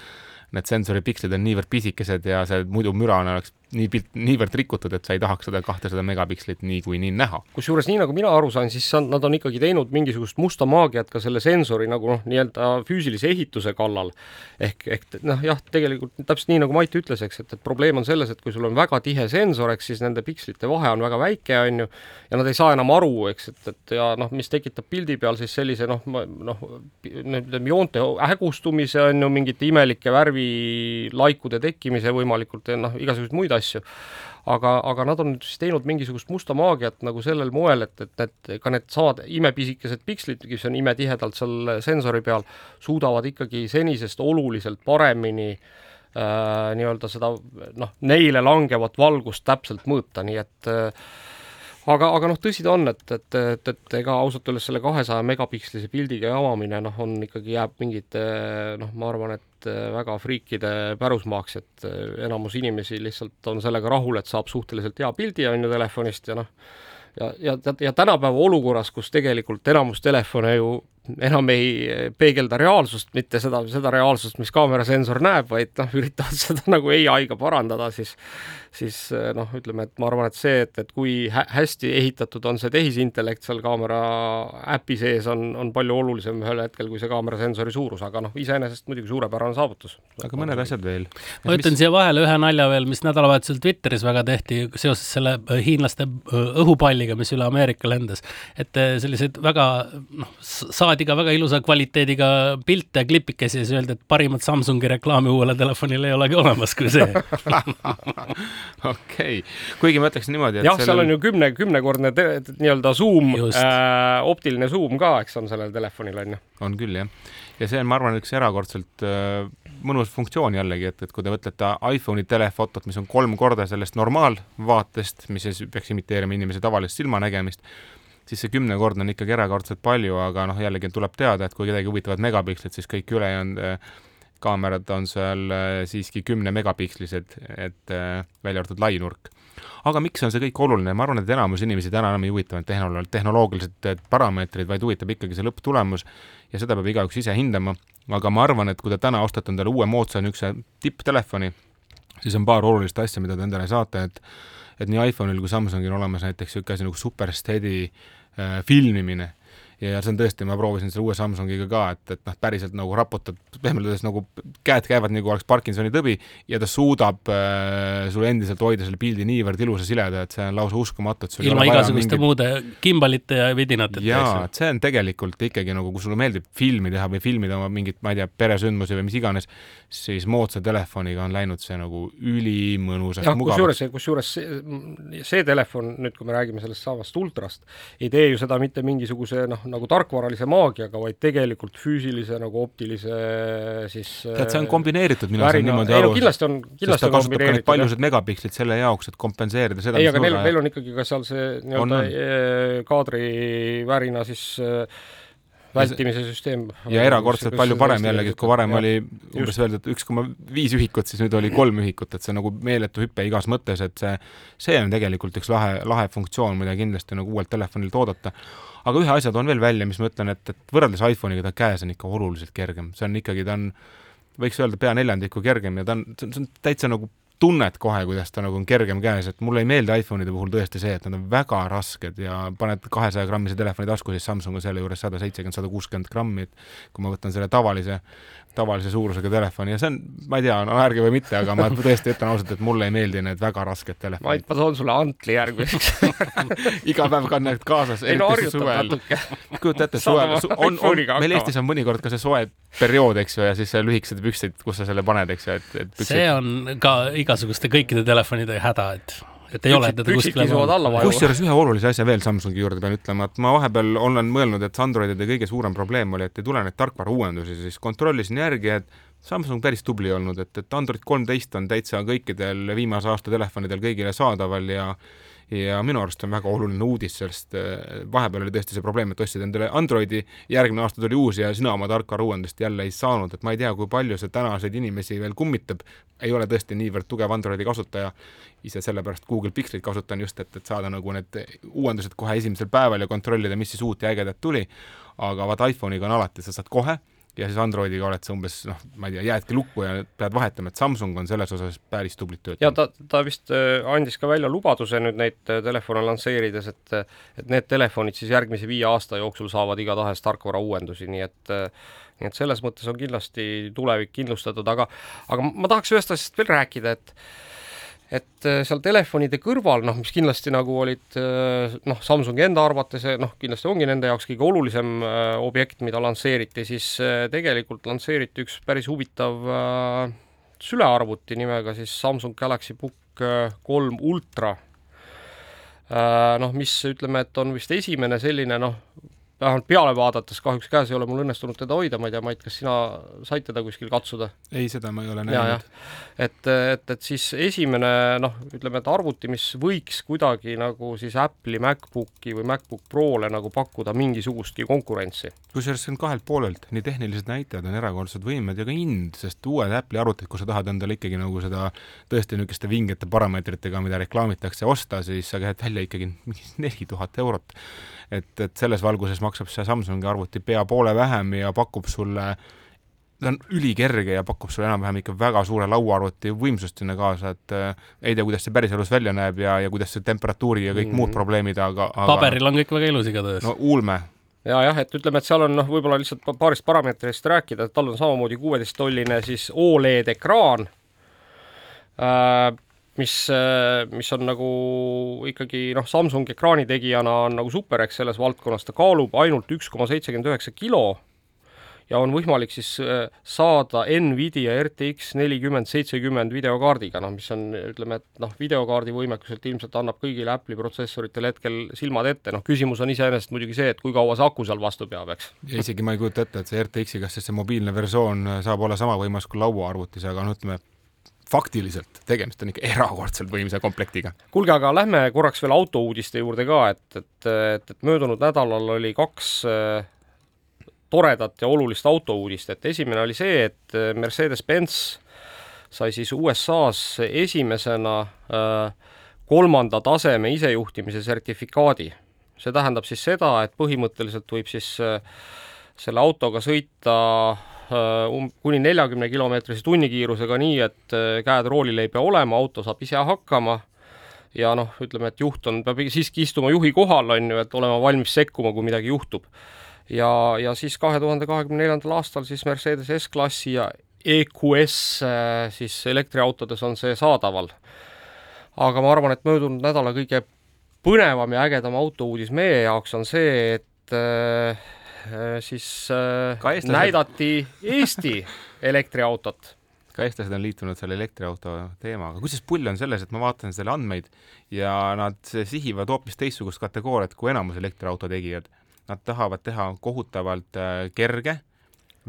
need sensori pikslid on niivõrd pisikesed ja see muidu mürane oleks nii pilt, niivõrd rikutud, et sa ei tahaks seda kahtesada megapikslit niikuinii näha. kusjuures nii nagu mina aru saan, siis nad on ikkagi teinud mingisugust musta maagiat ka selle sensori nagu noh, nii-öelda füüsilise ehituse kallal. ehk, ehk noh, jah, tegelikult täpselt nii nagu Mait ütles, eks, et, et probleem on selles, et kui sul on väga tihe sensor, eks siis nende pikslite vahe on väga väike, on ju, ja nad ei saa enam aru, eks, et, et ja noh, mis tekitab pildi peal siis sellise noh, noh, ütleme joonte hägustumise on ju, mingite imelike värvilaikude tekkimise võimalikult ja noh, igasuguseid muid asju aga, aga nad on siis teinud mingisugust musta maagiat nagu sellel moel, et, et need, ka needsamad imepisikesed pikslid, mis on imetihedalt seal sensori peal, suudavad ikkagi senisest oluliselt paremini äh, nii-öelda seda noh, neile langevat valgust täpselt mõõta, nii et äh, aga, aga noh, tõsi ta on, et, et, et, et ega ausalt öeldes selle kahesaja megapikslise pildiga jamamine noh, on ikkagi jääb mingite noh, ma arvan, et väga friikide pärusmaaks, et enamus inimesi lihtsalt on sellega rahul, et saab suhteliselt hea pildi on ju telefonist ja noh, ja, ja, ja tänapäeva olukorras, kus tegelikult enamus telefone ju enam ei peegelda reaalsust, mitte seda, seda reaalsust, mis kaamerasensor näeb, vaid noh, üritavad (laughs) seda nagu ai-ga parandada, siis siis noh, ütleme, et ma arvan, et see, et, et kui hä hästi ehitatud on see tehisintellekt seal kaamera äpi sees, on, on palju olulisem ühel hetkel kui see kaamerasensori suurus, aga noh, iseenesest muidugi suurepärane saavutus. aga mõned asjad veel. ma ütlen mis... siia vahele ühe nalja veel, mis nädalavahetusel Twitteris väga tehti seoses selle äh, hiinlaste äh, õhupalliga, mis üle Ameerika lendas. et äh, selliseid väga noh, saadi saadi ka väga ilusa kvaliteediga pilte ja klipikesi ja siis öeldi, et parimat Samsungi reklaami uuele telefonile ei olegi olemas kui see (laughs) okei okay., kuigi ma ütleks niimoodi, et jah, seal on ju kümne, kümnekordne nii-öelda zoom, äh, optiline zoom ka, eks on sellel telefonil on ju. on küll jah, ja see on, ma arvan, üks erakordselt äh, mõnus funktsioon jällegi, et, et kui te võtate iPhone'i telefotot, mis on kolm korda sellest normaalvaatest, mis siis peaks imiteerima inimese tavalist silmanägemist, siis see kümnekordne on ikkagi erakordselt palju, aga noh, jällegi tuleb teada, et kui kedagi huvitavad megapikslid, siis kõik ülejäänud äh, kaamerad on seal äh, siiski kümne megapikslised, et äh, välja arvatud lainurk. aga miks on see kõik oluline, ma arvan, et enamus inimesi täna enam ei huvita tehnolo tehnoloogilised parameetrid, vaid huvitab ikkagi see lõpptulemus ja seda peab igaüks ise hindama, aga ma arvan, et kui te täna ostate endale uue moodsa niisuguse tipptelefoni, siis on paar olulist asja, mida te endale saate, et et nii iPhone'il kui Samsungil on olemas näiteks niisugune asi nagu Super Steady Äh, filmimine ja see on tõesti, ma proovisin selle uue Samsungiga ka, et, et noh, päriselt nagu raputad, pehmelt öeldes nagu käed käivad nagu oleks Parkinsoni tõbi ja ta suudab äh, sul endiselt hoida selle pildi niivõrd ilusa sileda, et see on lausa uskumatu, et sul ilma igasuguste mingit... muude kimbalite ja vidinateta. jaa, et see on tegelikult ikkagi nagu, kui sulle meeldib filmi teha või filmida oma mingit, ma ei tea, peresündmusi või mis iganes, siis moodsa telefoniga on läinud see nagu ülimõnusaks, mugavaks. kusjuures, kusjuures see, see telefon, nüüd kui me räägime sellest samast ultrast, ei tee ju seda mitte mingisuguse noh, nagu tarkvaralise maagiaga, vaid tegelikult füüsilise nagu optilise siis tead, see on kombineeritud, mina saan niimoodi aru. kindlasti on, kindlasti on kombineeritud. paljused megapikslid selle jaoks, et kompenseerida seda ei, aga neil, neil on ikkagi ka seal see nii-öelda eh, kaadrivärina siis äh, vältimise süsteem. ja erakordselt palju parem jällegi, et kui varem ja, oli umbes öeldud, üks koma viis ühikut, siis nüüd oli kolm ühikut, et see nagu meeletu hüpe igas mõttes, et see, see on tegelikult üks lahe, lahe funktsioon, mida kindlasti nagu uuelt telefonilt oodata. aga ühe asja toon veel välja, mis ma ütlen, et, et võrreldes iPhone'iga ta käes on ikka oluliselt kergem, see on ikkagi, ta on võiks öelda pea neljandiku kergem ja ta on, see on täitsa nagu tunned kohe, kuidas ta nagu on kergem käes, et mulle ei meeldi iPhone'ide puhul tõesti see, et nad on väga rasked ja paned kahesaja grammise telefoni tasku, siis Samsung on selle juures sada seitsekümmend, sada kuuskümmend grammi, et kui ma võtan selle tavalise tavalise suurusega telefoni ja see on, ma ei tea, no ärge või mitte, aga ma (laughs) tõesti ütlen ausalt, et mulle ei meeldi need väga rasked telefonid. Mait, ma toon sulle antli järgmiseks (laughs) iga päev kannad kaasas. ei no harjutab natuke. kujuta ette, suvel, on, on, meil Eestis on mõnikord ka see soe periood, eks ju, ja siis lühikesed püksid, kus sa selle paned, eks ju, et, et püksid. see on ka igasuguste kõikide telefonide häda, et et ei ole teda kuskile kusjuures ühe olulise asja veel Samsungi juurde pean ütlema, et ma vahepeal olen mõelnud, et Androidide kõige suurem probleem oli, et ei tule neid tarkvara uuendusi, siis kontrollisin järgi, et Samsung päris tubli olnud, et, et Android kolmteist on täitsa kõikidel viimase aasta telefonidel kõigile saadaval ja ja minu arust on väga oluline uudis, sest äh, vahepeal oli tõesti see probleem, et ostsid endale Androidi, järgmine aasta tuli uus ja sina oma tarkvara uuendust jälle ei saanud, et ma ei tea, kui palju see tänaseid inimesi veel kummitab, ei ole tõesti niivõrd tugev Androidi kasutaja, ise sellepärast Google Pixelit kasutan just, et, et saada nagu need uuendused kohe esimesel päeval ja kontrollida, mis siis uut ja ägedat tuli, aga vaat iPhone'iga on alati, sa saad kohe ja siis Androidiga oled sa umbes noh, ma ei tea, jäädki lukku ja pead vahetama, et Samsung on selles osas päris tublit tööd ja ta, ta vist äh, andis ka välja lubaduse nüüd neid äh, telefone lansseerides, et et need telefonid siis järgmise viie aasta jooksul saavad igatahes tarkvara uuendusi, nii et nii et selles mõttes on kindlasti tulevik kindlustatud, aga aga ma tahaks ühest asjast veel rääkida, et et äh, seal telefonide kõrval, noh, mis kindlasti nagu olid äh, noh, Samsungi enda arvates noh, kindlasti ongi nende jaoks kõige olulisem äh, objekt, mida lansseeriti, siis tegelikult lansseeriti üks päris huvitav sülearvuti nimega siis Samsung Galaxy Book kolm Ultra. noh, mis ütleme, et on vist esimene selline noh, vähemalt peale vaadates, kahjuks käes ei ole mul õnnestunud teda hoida, ma ei tea, Mait, kas sina said teda kuskil katsuda? ei, seda ma ei ole näinud. et, et, et siis esimene noh, ütleme, et arvuti, mis võiks kuidagi nagu siis Apple'i MacBooki või MacBook Prole nagu pakkuda mingisugustki konkurentsi. kusjuures see on kahelt poolelt, nii tehnilised näitajad on erakordselt võimed ja ka hind, sest uued Apple'i arvutid, kui sa tahad endale ikkagi nagu seda tõesti niisuguste vingete parameetritega, mida reklaamitakse, osta, siis sa käid välja ikkagi mingi neli tuhat eurot et, et selles valguses maksab see Samsungi arvuti pea poole vähem ja pakub sulle ta on ülikerge ja pakub sulle enam-vähem ikka väga suure lauaarvuti võimsust sinna kaasa, et äh, ei tea, kuidas see päriselus välja näeb ja, ja kuidas see temperatuuri ja kõik mm -hmm. muud probleemid, aga, aga paberil on kõik väga ilus igatahes. no ulme ja jah, et ütleme, et seal on noh, võib-olla lihtsalt paarist parameetrist rääkida, et tal on samamoodi kuueteisttolline siis Oled ekraan äh,, mis, äh, mis on nagu ikkagi noh, Samsung ekraani tegijana on nagu super, eks selles valdkonnas, ta kaalub ainult üks koma seitsekümmend üheksa kilo ja on võimalik siis äh, saada Nvidia RTX nelikümmend seitsekümmend videokaardiga, noh, mis on, ütleme, et noh, videokaardi võimekuselt ilmselt annab kõigile Apple'i protsessoritel hetkel silmad ette, noh, küsimus on iseenesest muidugi see, et kui kaua see aku seal vastu peab, eks. ja isegi ma ei kujuta ette, et see RTX-i, kas siis see mobiilne versioon saab olla sama võimas kui lauaarvutis, aga no ütleme, faktiliselt tegemist on ikka erakordselt võimsa komplektiga. kuulge, aga lähme korraks veel autouudiste juurde ka, et, et, et, et möödunud nädalal oli kaks äh, toredat ja olulist autouudist, et esimene oli see, et äh, Mercedes-Benz sai siis USA-s esimesena äh, kolmanda taseme isejuhtimise sertifikaadi. see tähendab siis seda, et põhimõtteliselt võib siis äh, selle autoga sõita um-, kuni neljakümne kilomeetrise tunnikiirusega nii, et äh, käed roolil ei pea olema, auto saab ise hakkama ja noh, ütleme, et juht on, peab siiski istuma juhi kohal, on ju, et olema valmis sekkuma, kui midagi juhtub. ja, ja siis kahe tuhande kahekümne neljandal aastal siis Mercedes S-klassi ja EQS äh, siis elektriautodes on see saadaval. aga ma arvan, et möödunud nädala kõige põnevam ja ägedam autouudis meie jaoks on see, et äh, Äh, siis äh, eestlased... näidati Eesti elektriautot ka eestlased on liitunud selle elektriauto teemaga, kusjuures pull on selles, et ma vaatan selle andmeid ja nad sihivad hoopis teistsugust kategooriat kui enamus elektriauto tegijad. Nad tahavad teha kohutavalt äh, kerge,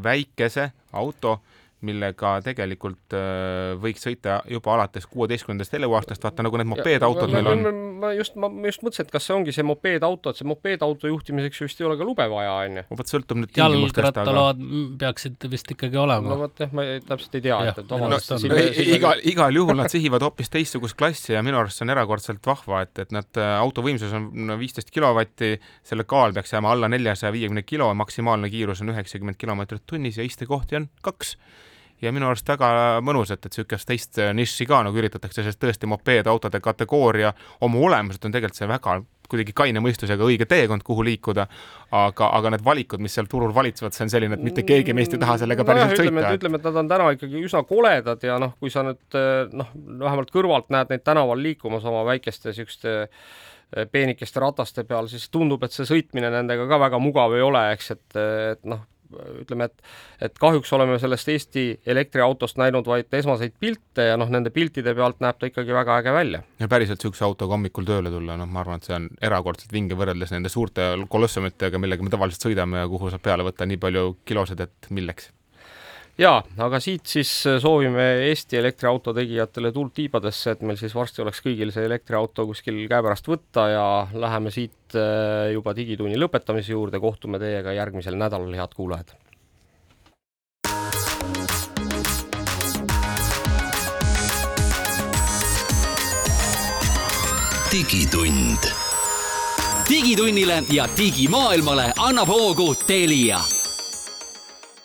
väikese auto millega tegelikult äh, võiks sõita juba alates kuueteistkümnendast eluaastast, vaata nagu need mopeedautod meil on. ma just, ma just mõtlesin, et kas see ongi see mopeedauto, et see mopeedauto juhtimiseks vist ei ole ka lube vaja, onju. vot sõltub nüüd tingimustest, aga jalgrattaload peaksid vist ikkagi olema. no vot jah, ma ei, täpselt ei tea, et, et omavahel no, no, igal, igal juhul nad sihivad hoopis teistsugust klassi ja minu arust see on erakordselt vahva, et, et nad, äh, auto võimsus on viisteist kilovatti, selle kaal peaks jääma alla neljasaja viiekümne kilo, maksimaalne kiirus on üheksakümmend kilomeetrit tunnis ja istekohti on kaks ja minu arust väga mõnus, et, et niisugust teist nišši ka nagu üritatakse, sest tõesti mopeedautode kategooria oma olemuselt on tegelikult see väga kuidagi kaine mõistusega õige teekond, kuhu liikuda, aga, aga need valikud, mis seal turul valitsevad, see on selline, et mitte keegi meist ei taha sellega päriselt no, sõita. ütleme, et nad on täna ikkagi üsna koledad ja noh, kui sa nüüd noh, vähemalt kõrvalt näed neid tänaval liikumas oma väikeste niisuguste eh, peenikeste rataste peal, siis tundub, et see sõitmine nendega ka väga mugav ei ole, eks, et, et noh, ütleme, et et kahjuks oleme sellest Eesti elektriautost näinud vaid esmaseid pilte ja noh, nende piltide pealt näeb ta ikkagi väga äge välja. ja päriselt niisuguse autoga hommikul tööle tulla, noh, ma arvan, et see on erakordselt vinge võrreldes nende suurte kolossumitega, millega me tavaliselt sõidame ja kuhu saab peale võtta nii palju kilosid, et milleks jaa, aga siit siis soovime Eesti elektriauto tegijatele tuld tiibadesse, et meil siis varsti oleks kõigil see elektriauto kuskil käepärast võtta ja läheme siit äh, juba Digitunni lõpetamise juurde, kohtume teiega järgmisel nädalal, head kuulajad. digitund. digitunnile ja digimaailmale annab hoogu Telia